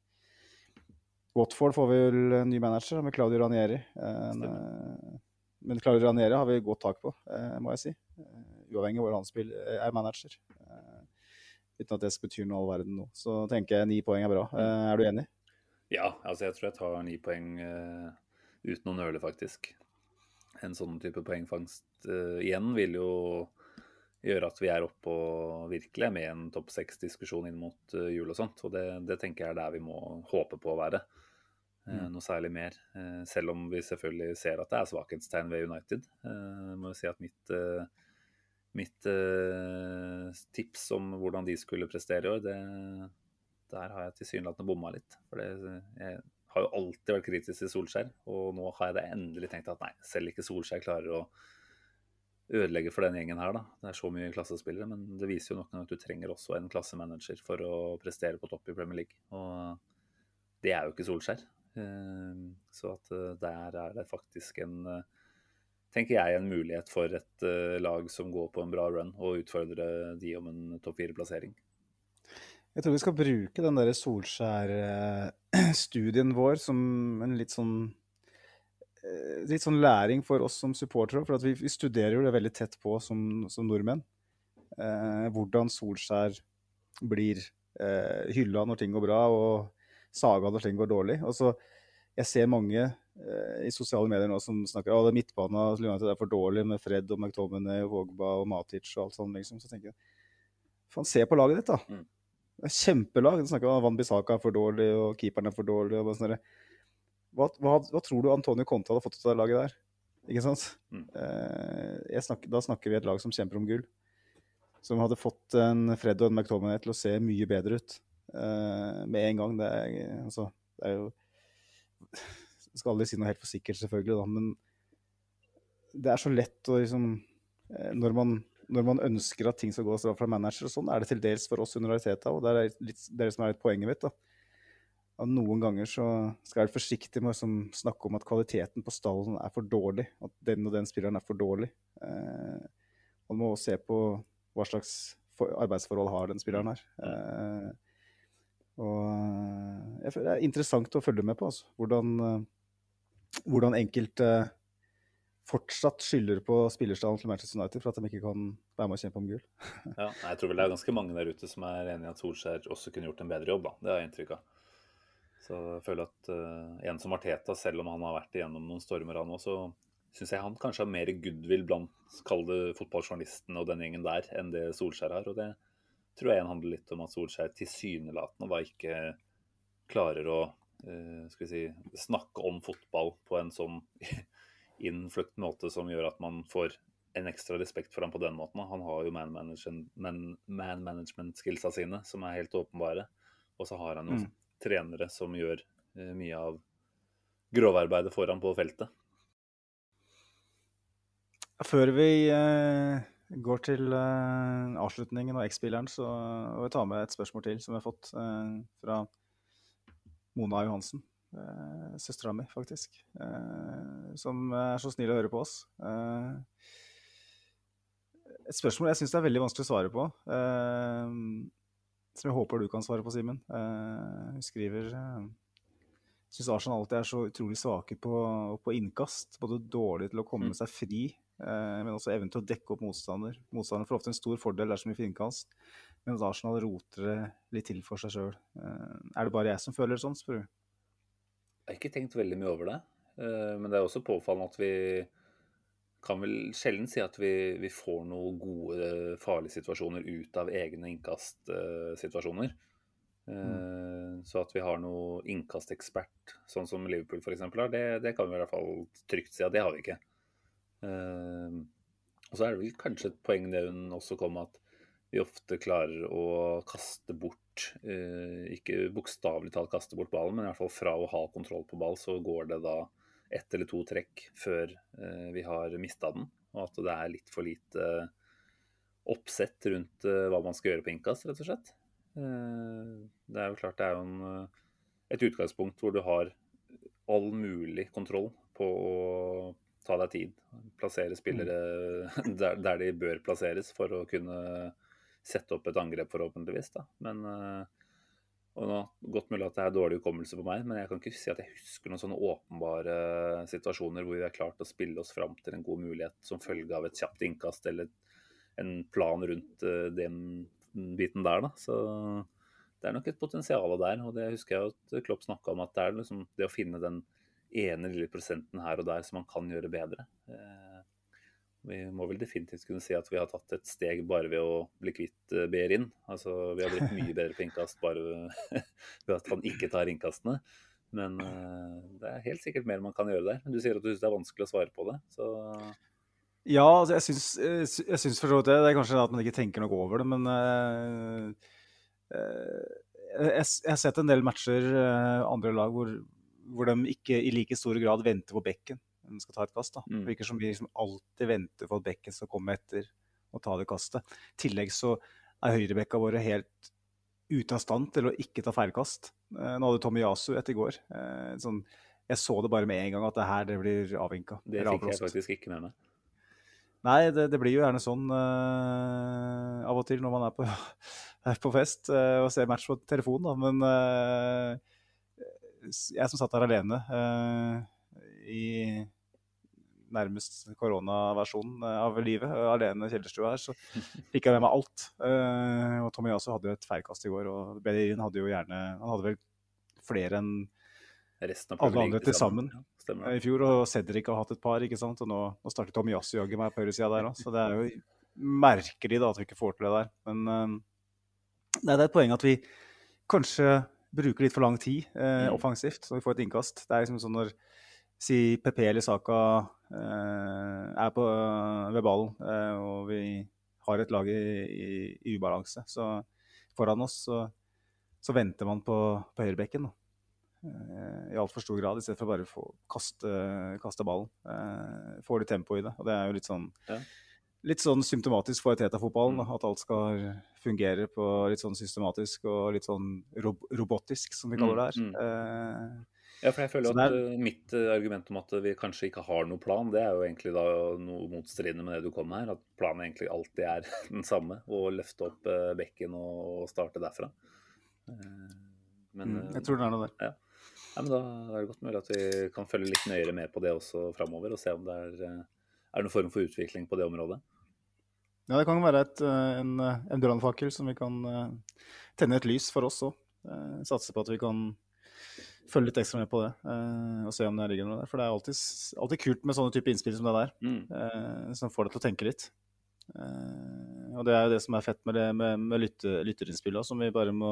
Watford får vi vel ny manager med Claudio Ranieri. En, eh, men Claudio Ranieri har vi godt tak på, eh, må jeg si. Eh, uavhengig av hvor han spiller, er manager. Eh, uten at det betyr noe all verden nå. Så tenker jeg ni poeng er bra. Eh, er du enig? Ja, altså jeg tror jeg tar ni poeng eh, uten å nøle, faktisk. En sånn type poengfangst eh, igjen vil jo gjøre at vi er oppe og virkelig med en topp seks-diskusjon inn mot eh, jul og sånt. Og det, det tenker jeg er der vi må håpe på å være. Eh, noe særlig mer. Eh, selv om vi selvfølgelig ser at det er svakhetstegn ved United. Jeg må jo si at mitt, eh, mitt eh, tips om hvordan de skulle prestere i år, det, der har jeg tilsynelatende bomma litt. For det, jeg har jo alltid vært kritisk til Solskjær, og nå har jeg det endelig tenkt at nei, selv ikke Solskjær klarer å ødelegge for den gjengen her, da. Det er så mye klassespillere, men det viser jo nok en at du trenger også en klassemanager for å prestere på topp i Premier League. Og det er jo ikke Solskjær. Eh, Så at eh, der er det faktisk en eh, tenker jeg, en mulighet for et eh, lag som går på en bra run, og utfordre de om en topp fire-plassering. Jeg tror vi skal bruke den der Solskjær-studien vår som en litt sånn litt sånn læring for oss som supportere. For vi, vi studerer jo det veldig tett på som, som nordmenn. Eh, hvordan Solskjær blir eh, hylla når ting går bra, og saga når ting går dårlig. Og så, jeg ser mange eh, i sosiale medier nå som snakker om at midtbanen til United er for dårlig med Fred og McTominay og Vågba og Matic og alt sånt. liksom. Så tenker jeg faen, se på laget ditt, da. Mm. Det er kjempelag. De snakker om Van Bissaka er for dårlig, og keeperen er for dårlig. og bare sånn hva, hva, hva tror du Antonio Conte hadde fått ut av det laget der? Ikke sant? Mm. Eh, snakker, da snakker vi et lag som kjemper om gull. Som hadde fått en Fred og en McTominay til å se mye bedre ut med en gang. Det er, altså, det er jo Jeg skal aldri si noe helt for sikkert, selvfølgelig, da, men det er så lett å liksom eh, når man, når man ønsker at ting skal gå fra manager og sånn, er det til dels for oss under realiteten. og det er litt, det som er litt poenget mitt. da. At noen ganger så skal jeg være forsiktig med å liksom snakke om at kvaliteten på stallen er for dårlig. At den og den spilleren er for dårlig. Eh, man må se på hva slags arbeidsforhold har den spilleren her. Eh, og eh, jeg føler det er interessant å følge med på, altså. Hvordan, eh, hvordan enkelte fortsatt skylder på spillerstallen til Manchester United for at de ikke kan være med og kjempe om gull. Ja, jeg tror vel det er ganske mange der ute som er enig i at Solskjær også kunne gjort en bedre jobb. da. Det har jeg inntrykk av. Så jeg føler at uh, en som Arteta, selv om han har vært igjennom noen stormer, han også, syns jeg han kanskje har mer goodwill blant kall det fotballjournalistene og den gjengen der, enn det Solskjær har. Og det tror jeg handler litt om at Solskjær tilsynelatende bare ikke klarer å eh, si, snakke om fotball på en sånn innfløkt måte som gjør at man får en ekstra respekt for ham på den måten. Han har jo man management, man, man management skillsa sine, som er helt åpenbare. Og så har han jo Mm. trenere som gjør eh, mye av grovarbeidet for ham på feltet. Før vi eh, går til uh, avslutningen og X-spilleren, så vil jeg ta med et spørsmål til som vi har fått uh, fra Mona Johansen. Uh, Søstera mi, faktisk. Uh, som er så snill å høre på oss. Et spørsmål jeg syns det er veldig vanskelig å svare på. Som jeg håper du kan svare på, Simen. Hun skriver syns Arsenal alltid er så utrolig svake på, på innkast. Både dårlig til å komme seg fri, men også evnen til å dekke opp motstander. Motstander får ofte en stor fordel dersom i innkast, mens Arsenal roter det litt til for seg sjøl. Eh, er det bare jeg som føler det sånn, spør du? Jeg har ikke tenkt veldig mye over det, eh, men det er også påfallende at vi kan vel sjelden si at vi, vi får noen gode, farlige situasjoner ut av egne innkastsituasjoner. Mm. Så at vi har noe innkastekspert, sånn som Liverpool f.eks. har, det, det kan vi i hvert fall trygt si at det har vi ikke. Eh, Og så er det vel kanskje et poeng det hun også kom med, at vi ofte klarer å kaste bort eh, Ikke bokstavelig talt kaste bort ballen, men i hvert fall fra å ha kontroll på ball, så går det da ett eller to trekk før eh, vi har mista den. Og at det er litt for lite oppsett rundt eh, hva man skal gjøre på innkast, rett og slett. Eh, det er jo klart det er jo en, et utgangspunkt hvor du har all mulig kontroll på å ta deg tid. Plassere spillere der, der de bør plasseres for å kunne sette opp et angrep, forhåpentligvis. Da. Men eh, Og nå, Godt mulig at det er dårlig hukommelse på meg, men jeg kan ikke si at jeg husker noen sånne åpenbare situasjoner hvor vi har klart å spille oss fram til en god mulighet som følge av et kjapt innkast eller en plan rundt eh, den biten der. da. Så det er nok et potensial der. og det husker jeg at Klopp snakka om, at det er liksom det å finne den ene lille prosenten her og der som man kan gjøre bedre. Eh, vi må vel definitivt kunne si at vi har tatt et steg bare ved å bli kvitt eh, Behrin. Altså, vi har blitt mye bedre på innkast bare ved at han ikke tar innkastene. Men uh, det er helt sikkert mer man kan gjøre der. Du sier at du syns det er vanskelig å svare på det. Så ja, altså jeg syns, jeg syns for så vidt det. Det er kanskje at man ikke tenker noe over det, men uh, uh, jeg, jeg, har sett en del matcher, andre lag, hvor, hvor de ikke i like stor grad venter på bekken når de skal ta et kast. da. Mm. Det virker som vi liksom alltid venter på at bekken skal komme etter og ta det kastet. I tillegg så er høyrebekka våre helt ute av stand til å ikke ta feilkast. Eh, nå hadde Tommy Yasu etter i går. Eh, sånn, jeg så det bare med en gang at det her det blir avvinka. Det fikk jeg faktisk ikke med meg. Nei, det, det, blir jo gjerne sånn uh, av og til når man er på, er på fest uh, og ser match på telefon, da. Men uh, jeg som satt der alene i nærmest koronaversjonen eh, av livet, eh, alene i kjellerstua her, så fikk jeg med meg alt. Og Tommy Yasu hadde jo et feilkast i går, og Bellerin hadde jo gjerne Han hadde vel flere enn alle andre til sammen ja, i fjor. Og Cedric har hatt et par, ikke sant. Og nå, nå starter Tommy Yasu jaggu meg på høyresida der òg, så det er jo merkelig da at vi ikke får til det der. Men uh, det er et poeng at vi kanskje bruker litt for lang tid eh, offensivt, så vi får et innkast. Det er liksom sånn når si PP eller Saka eh, er på, ved ballen, eh, og vi har et lag i, i, i ubalanse så foran oss, så, så venter man på, på høyrebekken. Eh, I altfor stor grad, i stedet for bare å kaste, kaste ballen. Eh, får litt tempo i det. Og det er jo litt sånn, ja. Litt sånn symptomatisk for Teta-fotballen. Mm. At alt skal fungere på litt sånn systematisk og litt sånn rob robotisk, som vi kaller det her. Mm. Mm. Ja, for jeg føler at er... Eh, mitt eh, argument om at vi kanskje ikke har noe plan, det er jo egentlig da noe motstridende med det du kom med her. At planen egentlig alltid er den samme. Å løfte opp bekken og starte derfra. Men, mm, jeg tror det er noe der. Ja. ja. men Da er det godt mulig at vi kan følge litt nøyere med på det også framover, og se om det er, er noen form for utvikling på det området. Ja, det kan være et, en, en brannfakkel som vi kan tenne et lys for oss òg. Satse på at vi kan følge litt ekstra med på det og se om det ligger noe der. For det er alltid, alltid kult med sånne type innspill som det der, mm. som får deg til å tenke litt. Og det er jo det som er fett med, det, med, med lytte, lytterinnspillene, som vi bare må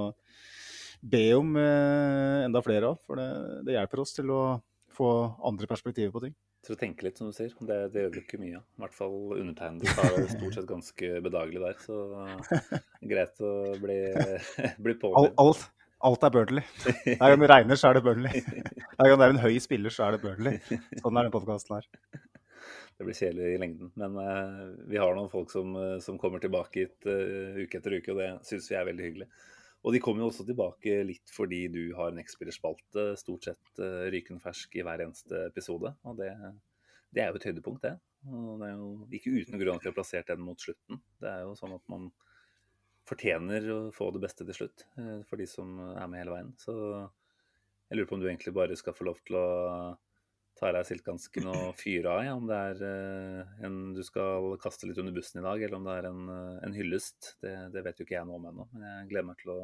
be om enda flere av. For det, det, hjelper oss til å få andre perspektiver på ting. Til å tenke litt, som du sier. Det, det gjør vi ikke mye av. I hvert fall undertegnede tar det stort sett ganske bedagelig der. Så greit å bli, bli påvirket. Alt, Alt er Burnley. Hver gang det regner, så er det Burnley. Hver gang det er en høy spiller, så er det Burnley. Sånn er den podkasten her. Det blir kjedelig i lengden. Men uh, vi har noen folk som, uh, som kommer tilbake hit uh, uke etter uke, og det syns vi er veldig hyggelig. Og de kommer jo også tilbake litt fordi du har en X-spillerspalte stort sett rykende fersk i hver eneste episode. Og det, det er jo et høydepunkt, det. Og det er jo ikke uten grunn at vi har plassert den mot slutten. Det er jo sånn at man fortjener å få det beste til slutt eh, for de som er med hele veien. Så jeg lurer på om du egentlig bare skal få lov til å ta deg silkehansken og fyre av. Om det er eh, en du skal kaste litt under bussen i dag, eller om det er en, eh, en hyllest. Det, det, vet jo ikke jeg noe om ennå. Men jeg gleder meg til å,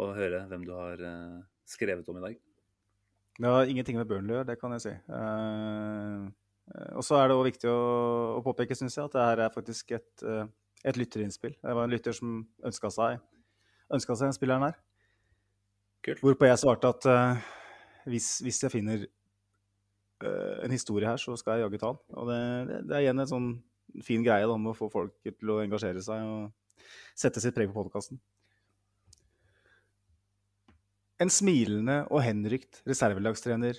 å, høre hvem du har skrevet om i dag. Det har ingenting med Burnley å gjøre, det kan jeg si. Og så er det òg viktig å, å påpeke, syns jeg, at det her er faktisk et et lytterinnspill. Det var en lytter som ønska seg, ønska seg en spilleren her. Kult. Hvorpå jeg svarte at uh, hvis, hvis, jeg finner en historie her, så skal jeg jaggu ta den. Og det, det, det, er igjen en sånn fin greie da, med å få folk til å engasjere seg og sette sitt preg på podkasten. En smilende og henrykt reservelagstrener,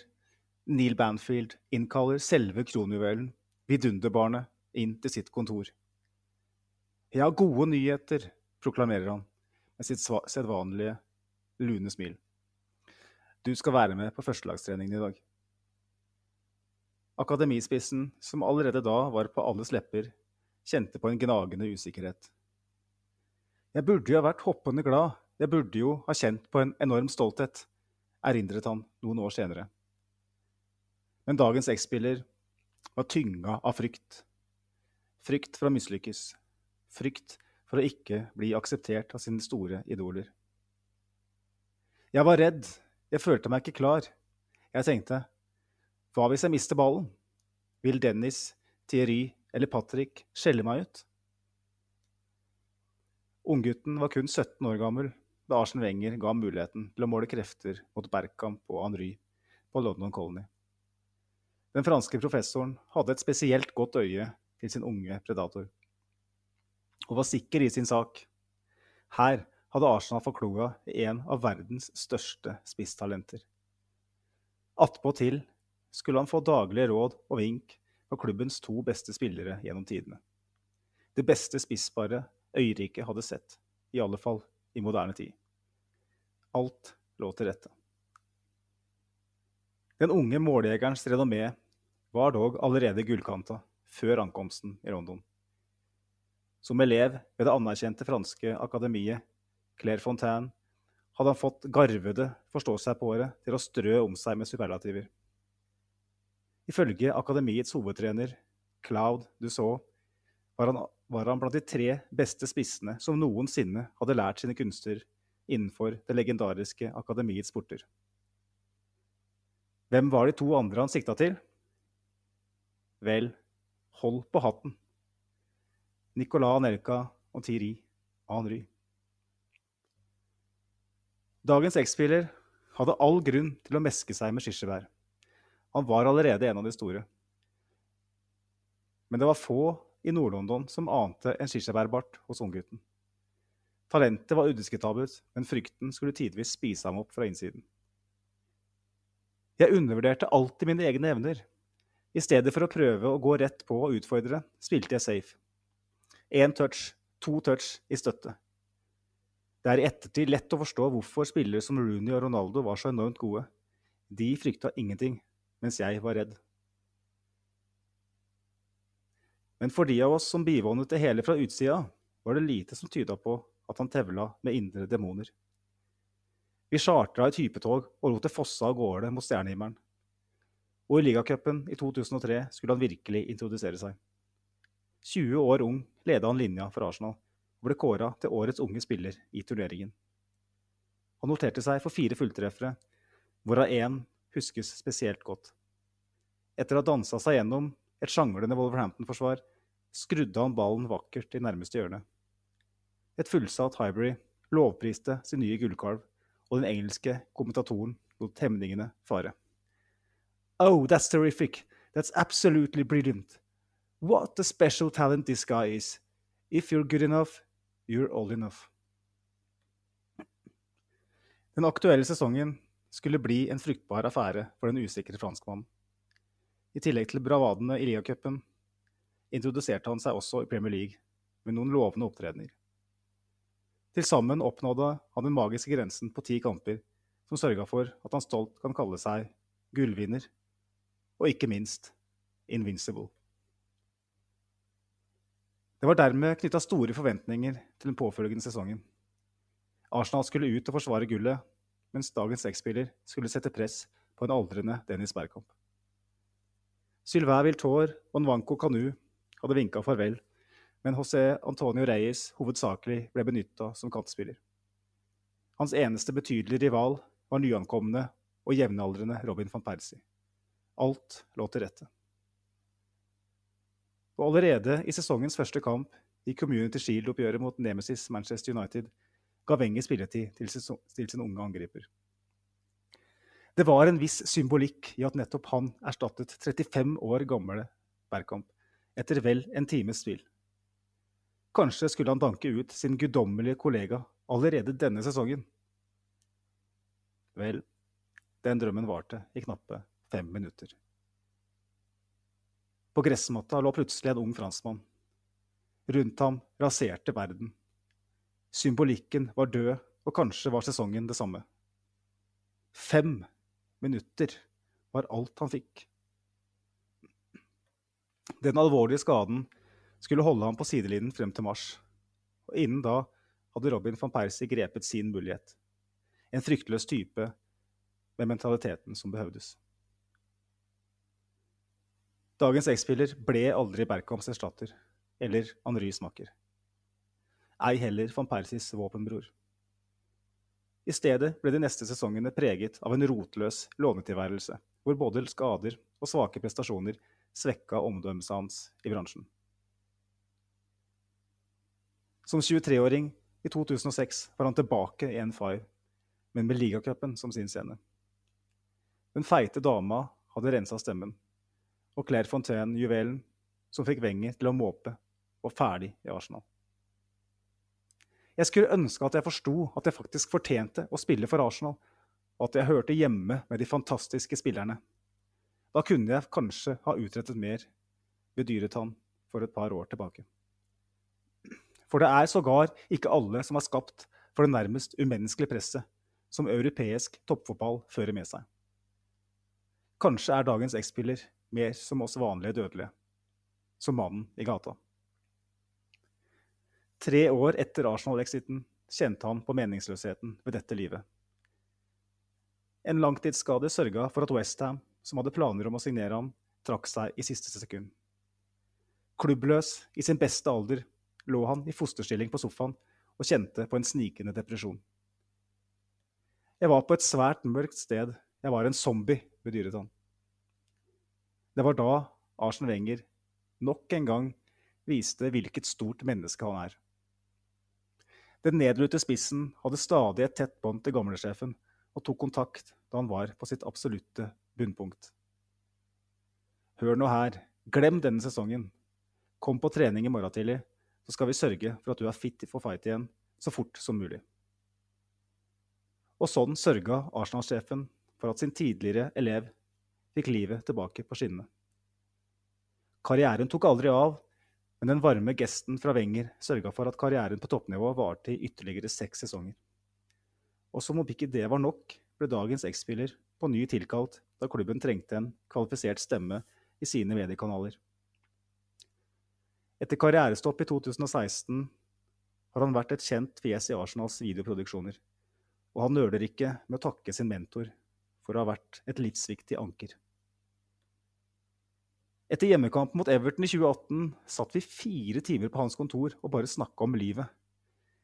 Neil Banfield, innkaller selve kronjuvelen, vidunderbarnet, inn til sitt kontor. Jeg har gode nyheter, proklamerer han med sitt sedvanlige lune smil. Du skal være med på førstelagstreningen i dag. Akademispissen, som allerede da var på alles lepper, kjente på en gnagende usikkerhet. Jeg burde jo ha vært hoppende glad jeg burde jo ha kjent på en enorm stolthet, erindret han noen år senere. Men dagens X-spiller var tynga av frykt. Frykt for å mislykkes. Frykt for å ikke bli akseptert av sine store idoler. Jeg var redd, jeg følte meg ikke klar. Jeg tenkte, hva hvis jeg mister ballen? Vil Dennis, Thierry eller Patrick skjelle meg ut? Unggutten var kun 17 år gammel da Arsen Wenger ga ham muligheten til å måle krefter mot Bergkamp og Henry på London Colony. Den franske professoren hadde et spesielt godt øye til sin unge predator, og var sikker i sin sak. Her hadde Arsenal i en av verdens største spisstalenter. Attpåtil skulle han få daglige råd og vink fra klubbens to beste spillere gjennom tidene. Det beste spissparet øyriket hadde sett, i alle fall i moderne tid. Alt lå til rette. Den unge måljegerens renommé var dog allerede gullkanta før ankomsten i London. Som elev ved det anerkjente franske akademiet Claire Fontaine hadde han fått garvede forstå-seg-på-åre til å strø om seg med superlativer. Ifølge akademiets hovedtrener, Claude Dussault, var han, var han blant de tre beste spissene som noensinne hadde lært sine kunster innenfor det legendariske akademiets porter. Hvem var de to andre han sikta til? Vel, hold på hatten. Nicolas Anelka og Thierry Henry. Dagens X-spiller hadde all grunn til å meske seg med kirsebær. Han var allerede en av de store. Men det var få i Nord-London som ante en kirsebærbart hos unggutten. Talentet var udiskutabelt, men frykten skulle tidvis spise ham opp fra innsiden. Jeg undervurderte alltid mine egne evner. I stedet for å prøve å gå rett på og utfordre, spilte jeg safe. Én touch, to touch i støtte. Det er i ettertid lett å forstå hvorfor spillere som Rooney og Ronaldo var så enormt gode. De frykta ingenting, mens jeg var redd. Men for de av oss som bivånet det hele fra utsida, var det lite som tyda på at han tevla med indre demoner. Vi chartra et hypetog og lot det fosse av gårde mot stjernehimmelen. Og i ligacupen i 2003 skulle han virkelig introdusere seg. 20 år ung leda han linja for Arsenal og ble kåra til årets unge spiller i turneringen. Han noterte seg for fire fulltreffere, hvorav én huskes spesielt godt. Etter å ha dansa seg gjennom et sjanglende Wolverhampton-forsvar, skrudde han ballen vakkert i nærmeste hjørne. Et fullsatt Hybrid lovpriste sin nye gullkalv, og den engelske kommentatoren lot hemningene fare. Oh, that's terrific. That's absolutely brilliant. What a special talent this guy is. If you're good enough, you're old enough. Den aktuelle sesongen skulle bli en fruktbar affære for den usikre franskmannen. I tillegg til bravadene i ligacupen introduserte han seg også i Premier League med noen lovende opptredener. Til sammen oppnådde han den magiske grensen på ti kamper, som sørga for at han stolt kan kalle seg gullvinner, og ikke minst invincible. Det var dermed knytta store forventninger til den påfølgende sesongen. Arsenal skulle ut og forsvare gullet, mens dagens X-spiller skulle sette press på en aldrende Dennis Bergkamp. Sylvain Viltor og Nwanko Kanu hadde vinka farvel men José Antonio Reyes hovedsakelig ble benytta som kantspiller. Hans eneste betydelige rival var nyankomne og jevnaldrende Robin van Persie. Alt lå til rette. Og allerede i sesongens første kamp i Community Shield-oppgjøret mot Nemesis Manchester United ga Wenger spilletid til sin unge angriper. Det var en viss symbolikk i at nettopp han erstattet 35 år gamle Bergkamp etter vel en times tvil. Kanskje skulle han danke ut sin guddommelige kollega allerede denne sesongen. Vel, den drømmen varte i knappe fem minutter. På gressmatta lå plutselig en ung franskmann. Rundt ham raserte verden. Symbolikken var død, og kanskje var sesongen det samme. Fem minutter var alt han fikk. Den alvorlige skaden skulle holde ham på sidelinjen frem til mars. Og innen da hadde Robin van Persie grepet sin mulighet. En fryktløs type med mentaliteten som behøvdes. Dagens X-spiller ble aldri Bergkamps erstatter eller Henrys makker. Ei heller van Persies våpenbror. I stedet ble de neste sesongene preget av en rotløs lånetilværelse, hvor både skader og svake prestasjoner svekka omdømmet hans i bransjen. Som 23-åring i 2006 var han tilbake i N5, men med ligacupen som sin scene. Den feite dama hadde rensa stemmen, og Claire Fontaine-juvelen, som fikk Wenger til å måpe, var ferdig i Arsenal. Jeg skulle ønske at jeg forsto at jeg faktisk fortjente å spille for Arsenal, og at jeg hørte hjemme med de fantastiske spillerne. Da kunne jeg kanskje ha utrettet mer, bedyret han for et par år tilbake. For det er sågar ikke alle som er skapt for det nærmest umenneskelige presset som europeisk toppfotball fører med seg. Kanskje er dagens X-spiller mer som oss vanlige dødelige, som mannen i gata. Tre år etter Arsenal-exiten kjente han på meningsløsheten ved dette livet. En langtidsskade sørga for at Westham, som hadde planer om å signere ham, trakk seg i siste sekund. Klubbløs i sin beste alder lå han i fosterstilling på sofaen og kjente på en snikende depresjon. Jeg var på et svært mørkt sted, jeg var en zombie, bedyret han. Det var da Arsen Wenger nok en gang viste hvilket stort menneske han er. Den nedlute spissen hadde stadig et tett bånd til gamlesjefen, og tok kontakt da han var på sitt absolutte bunnpunkt. Hør nå her, glem denne sesongen. Kom på trening i morgen tidlig, så skal vi sørge for at du er fit for fight igjen så fort som mulig. Og sånn sørga Arsenal-sjefen for at sin tidligere elev fikk livet tilbake på skinnene. Karrieren tok aldri av, men den varme gesten fra Wenger sørga for at karrieren på toppnivå varte i ytterligere seks sesonger. Og som om ikke det var nok, ble dagens X-spiller på ny tilkalt da klubben trengte en kvalifisert stemme i sine mediekanaler. Etter karrierestopp i 2016 har han vært et kjent fjes i Arsenals videoproduksjoner, og han nøler ikke med å takke sin mentor for å ha vært et livsviktig anker. Etter hjemmekampen mot Everton i 2018 satt vi fire timer på hans kontor og bare snakka om livet.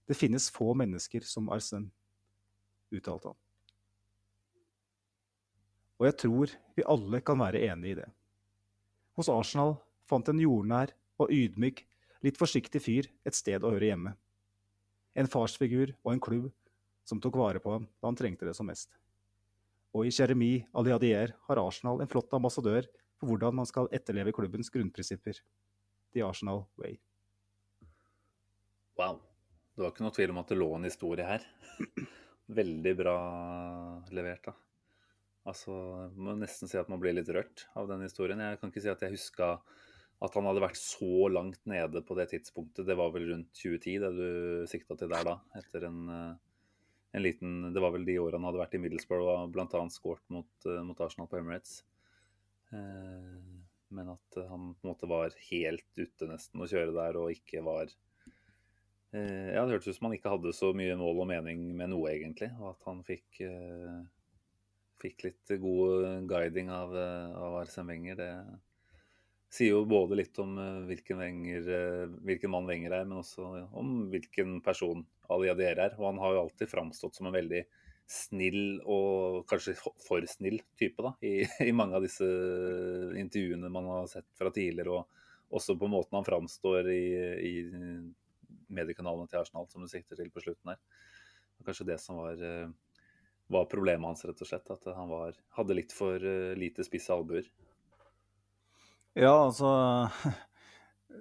Det finnes få mennesker som Arsen, uttalte han. Og jeg tror vi alle kan være enig i det. Hos Arsenal fant en jordnær og ydmyk, litt forsiktig fyr et sted å høre hjemme. En farsfigur og en klubb som tok vare på ham da han trengte det som mest. Og i Jeremy Aliadier har Arsenal en flott ambassadør for hvordan man skal etterleve klubbens grunnprinsipper. The Arsenal Way. Wow. Det var ikke noe tvil om at det lå en historie her. Veldig bra levert, da. Altså, jeg må nesten si at man blir litt rørt av den historien. Jeg kan ikke si at jeg huska at han hadde vært så langt nede på det tidspunktet. Det var vel rundt 2010 det du sikta til der da? Etter en, eh, en, liten Det var vel de årene han hadde vært i Middlesbrough og bl.a. skåret mot, eh, mot Arsenal på Emirates. Eh, men at han på en måte var helt ute nesten å kjøre der og ikke var eh, Ja, det hørtes ut som han ikke hadde så mye mål og mening med noe, egentlig. Og at han fikk, eh, fikk litt god guiding av, av Arsene Wenger, det sier jo både litt om hvilken, Wenger, hvilken mann Wenger er, men også om hvilken person Ali Adier er. Og han har jo alltid framstått som en veldig snill og kanskje for snill type da, i, i, mange av disse intervjuene man har sett fra tidligere, og også på måten han framstår i, i mediekanalene til Arsenal, som du sikter til på slutten her. Og kanskje det som var, eh, var, problemet hans, rett og slett. At han var, hadde litt for eh, lite spisse albuer. Ja, altså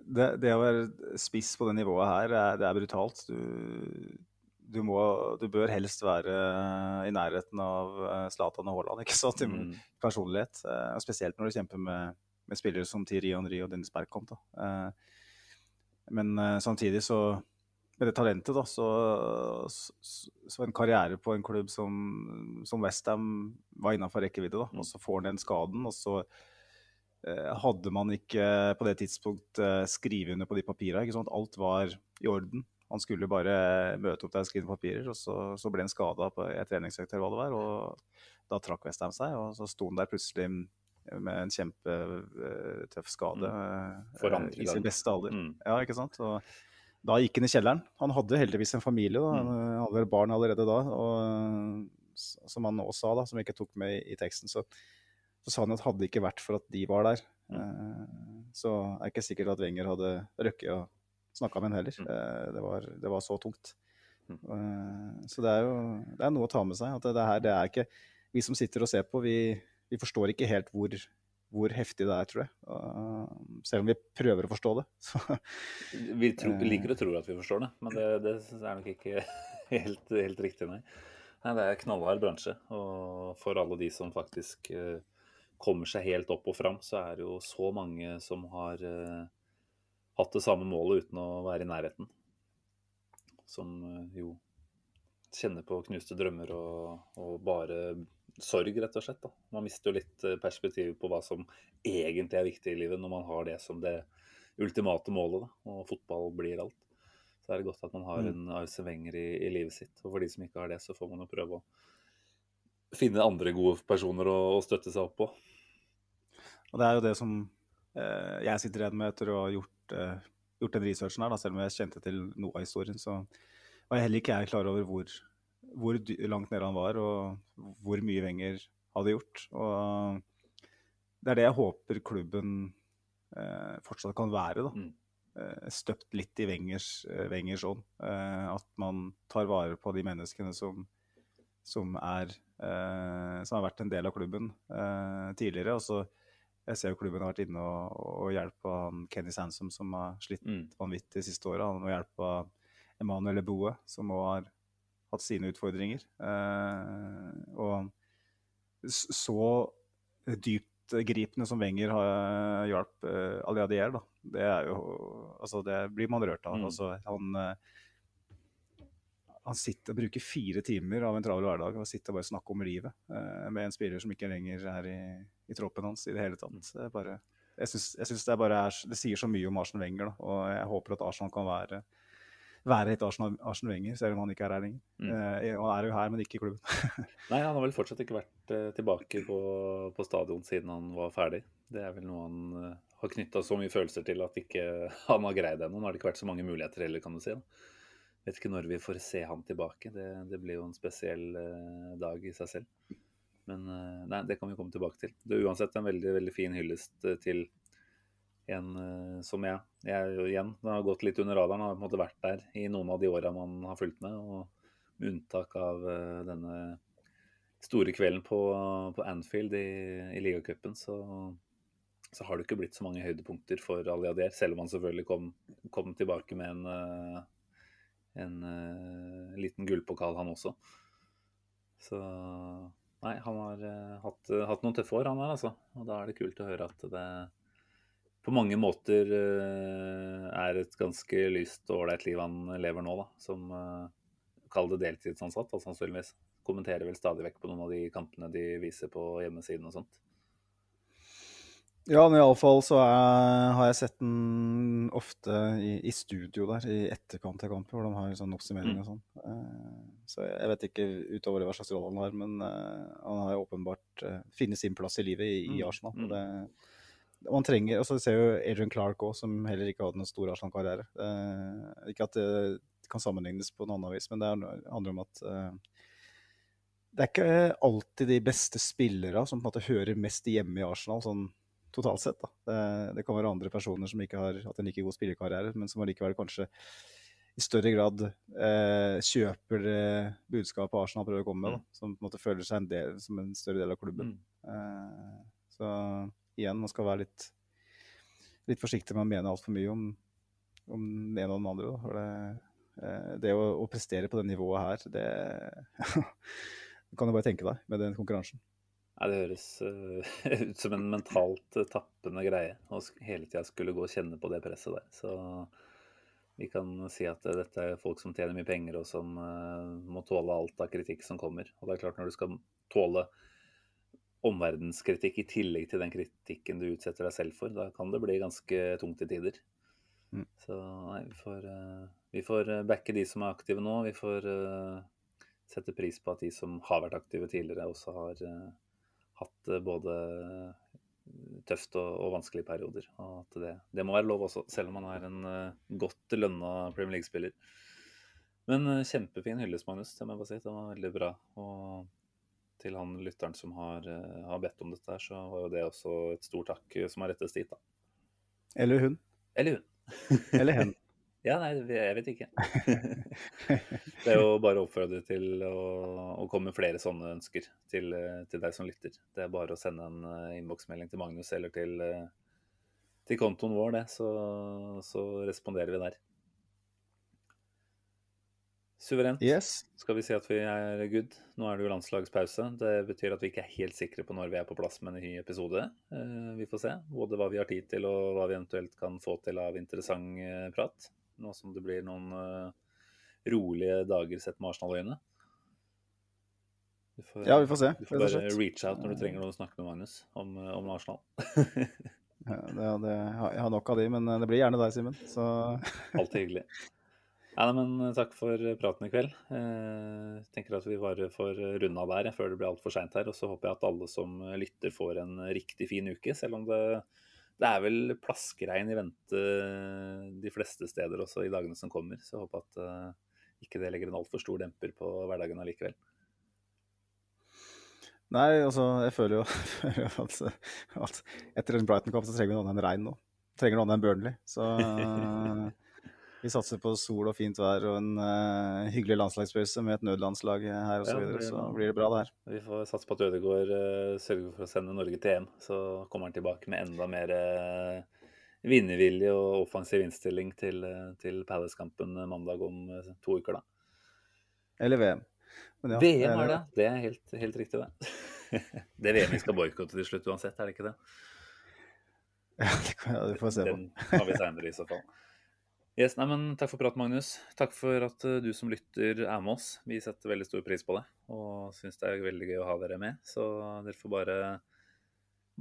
det, det, å være spiss på det nivået her, det er brutalt. Du du, må, du, bør helst være i nærheten av eh, Zlatan og Haaland, ikke sant? mm. personlighet. Eh, spesielt når du kjemper med, med spillere som Thierry Henry og Dennis Bergkamp. Eh, men samtidig så med det talentet, da, så, så, så, en karriere på en klubb som, som Westham var innafor rekkevidde, da, og så får han den skaden. Og så eh, hadde man ikke på det tidspunkt eh, skrevet under på de papirene. Alt var i orden. Han skulle bare møte opp der og skrive papirer, og så, så ble han skada på et treningsøkt eller hva det var. Og da trakk Westham seg, og så sto han der plutselig med en kjempetøff skade For eh, i sin beste alder. Mm. Ja, ikke sant? Og da gikk han i kjelleren. Han hadde heldigvis en familie, da. Mm. Han hadde vel barn allerede da. Og som han også sa, da, som jeg ikke tok med i, i teksten, så, så sa han at hadde det ikke vært for at de var der, mm. så er det ikke sikkert at Wenger hadde røkket å snakke med en heller. Mm. Eh, det, var, det var så tungt. Mm. Eh, så det er jo det er noe å ta med seg. At det, her, det er ikke Vi som sitter og ser på, vi, vi forstår ikke helt hvor, hvor heftig det er, tror jeg. Og selv om vi prøver å forstå det. Så, Vi tro, Eh. liker å tro at vi forstår det, men det, det er nok ikke helt, helt riktig, nei. nei. Det er knallhard bransje, og for alle de som faktisk eh, kommer seg helt opp og fram, så er det jo så mange som har eh, hatt det samme målet uten å være i nærheten. Som eh, jo kjenner på knuste drømmer og, og bare sorg, rett og slett. Da. Man mister jo litt eh, perspektiv på hva som egentlig er viktig i livet når man har det som det ultimate målet, da, og fotball blir alt. Så er det godt at man har Mm. en Arse Wenger i, i livet sitt. Og for de som ikke har det, så får man jo prøve å finne andre gode personer å, å støtte seg opp på. Og det er jo det som eh, jeg sitter igjen med etter å ha gjort, eh, gjort den researchen her, da, selv om jeg kjente til noe av historien, så var heller ikke jeg klar over hvor, hvor langt nede han var, og hvor mye Wenger hadde gjort. Og det er det jeg håper klubben eh, fortsatt kan være, da. Mm. Eh, støpt litt i Wengers, eh, Wengers ånd. Eh, at man tar vare på de menneskene som, som, er, eh, som har vært en del av klubben tidligere. Og så jeg ser jo klubben har vært inne og, og hjulpet Kenny Sansom, som har slitt Mm. vanvittig de siste åra. Han har hjulpet Emanuel Eboe, som òg har hatt sine utfordringer. Eh, og så dyptgripende som Wenger har hjulpet eh, Aliadier, da. Det er jo Altså, det blir man rørt av. Mm. Altså, han eh, han sitter og bruker fire timer av en travel hverdag og sitter og bare snakker om livet eh, med en spiller som ikke lenger er i, i troppen hans i det hele tatt. Det, er bare, jeg syns, det, det sier så mye om Arsenal Wenger, da, og jeg håper at Arsenal kan være, være et Arsenal, Arsenal Wenger, selv om han ikke er her lenger. Mm. Eh, han er jo her, men ikke i klubben. Nei, han har vel fortsatt ikke vært eh, tilbake på, på stadion siden han var ferdig. Det er vel noe han eh, har knytta så mye følelser til at ikke han har greid ennå. Nå har det ikke vært så mange muligheter heller, kan du si. da. Vet ikke når vi får se han tilbake. Det, det blir jo en spesiell eh, dag i seg selv. Men eh, nei, det kan vi komme tilbake til. Det er uansett en veldig, veldig fin hyllest eh, til en eh, som jeg. Jeg igjen, den har gått litt under radaren. Har på en måte vært der i noen av de åra man har fulgt med. og Med unntak av denne store kvelden på, på Anfield i, i ligacupen, så, så har det ikke blitt så mange høydepunkter for Aliader. Selv om han selvfølgelig kom, kom tilbake med en, en, en liten gullpokal, han også. Så Nei, han har uh, hatt, hatt noen tøffe år, han her, altså. Og da er det kult å høre at det på mange måter uh, er et ganske lyst og ålreit liv han lever nå, da. Som uh, Kall det deltidsansatt, da, sannsynligvis. Kommenterer vel stadig vekk på noen av de kampene de viser på hjemmesiden og sånt. Ja, men iallfall så er, har jeg sett den ofte i, i studio der i etterkant til kampen, hvor de har sånn oppsummering og sånn. Eh, så jeg vet ikke utover hva slags rolle han har, men eh, han har åpenbart uh, funnet sin plass i livet i, i Mm, Arsenal. mm. Og det, man trenger, og så ser jo Adrian Clark òg, som heller ikke hadde noen stor Arsenal-karriere. Eh, ikke at det kan sammenlignes på noe annet vis, men det er- handler om at eh, det er ikke alltid de beste spillere som på en måte hører mest hjemme i Arsenal, sånn totalt sett. Det, det kan være andre personer som ikke har hatt en like god spillerkarriere, men som allikevel kanskje i større grad eh, kjøper eh, budskapet Arsenal prøver å komme med, da, som på en måte føler seg en del, som en større del av klubben. Mm. Eh, så igjen, man skal være litt, litt forsiktig med å mene altfor mye om, om den ene og den andre. Da. For det, eh, det å, å prestere på det nivået her, det kan du bare tenke deg med den konkurransen. Nei, det høres uh, ut som en mentalt eh, tappende greie å hele tida skulle gå og kjenne på det presset der. Så vi kan si at eh, dette er folk som tjener mye penger, og som uh, må tåle alt av kritikk som kommer. Og det er klart, når du skal tåle omverdenskritikk i tillegg til den kritikken du utsetter deg selv for, da kan det bli ganske tungt i tider. Mm. Så nei, vi får, uh, vi får backe de som er aktive nå. Vi får sette pris på at de som har vært aktive tidligere, også har hatt uh, både tøft og, og, vanskelige perioder. Og det, det, må være lov også, selv om man er en godt lønna Premier League-spiller. Men kjempefin hyllest, Magnus. Det må jeg bare si. Det var veldig bra. Og til han lytteren som har, har bedt om dette, her, så var jo det også et stort takk som har rettes dit. da. Eller hun. Eller hun. Eller hen. Ja, nei, jeg vet ikke. det er jo bare å oppfordre til å, å komme flere sånne ønsker til, til, deg som lytter. Det er bare å sende en uh, innboksmelding til Magnus eller til, uh, til kontoen vår, det, så, så responderer vi der. Suverent. Yes. Skal vi si at vi er good? Nå er det jo landslagspause. Det betyr at vi ikke er helt sikre på når vi er på plass med en ny episode. Eh, vi får se både hva vi har tid til og hva vi eventuelt kan få til av interessant eh, prat. Nå som det blir noen eh, rolige dager sett med Arsenal-øyne. Ja, vi får se. Du får bare reach out når du trenger noe å snakke med Magnus om, om Arsenal. ja, det, det, jeg har nok av de, men det blir gjerne deg, Simen. Så Alltid hyggelig. Ja, men eh, Takk for praten i kveld. Jeg eh, tenker at vi bare får runda der før det blir altfor seint her. Og så håper jeg at alle som lytter får en riktig fin uke. Selv om det, det er vel plaskregn i vente de fleste steder også i dagene som kommer. Så jeg håper at uh, ikke det legger en altfor stor demper på hverdagen allikevel. Nei, altså jeg føler jo at, at etter en Brighton-kamp så trenger vi noe annet enn regn nå. Trenger noe annet enn Burnley. Så Vi satser på sol og fint vær og en uh, hyggelig landslagspause med et nødlandslag her osv. Så, videre, så blir det bra, det her. Vi får satse på at Ødegaard uh, sørger for å sende Norge til EM. Så kommer han tilbake med enda mer uh, vinnervilje og offensiv innstilling til, uh, til Palace-kampen mandag om to uker, da. Eller VM. Ja, VM er det. Det er helt, helt riktig, det. det er VM vi skal boikotte til slutt uansett, er det ikke det? Ja, det, kan, ja, det får vi se på. Den har vi seinere i så fall. Yes, nei, men Takk for praten, Magnus. Takk for at uh, du som lytter er med oss. Vi setter veldig stor pris på det og syns det er veldig gøy å ha dere med. Så dere får bare,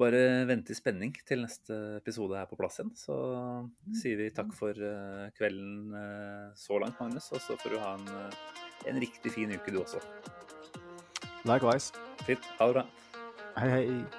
bare vente i spenning til neste episode er på plass igjen. Så sier vi takk for uh, kvelden uh, så langt, Magnus. Og så får du ha en, en riktig fin uke, du også. Likewise. Fint. Ha det bra. Hei, hei.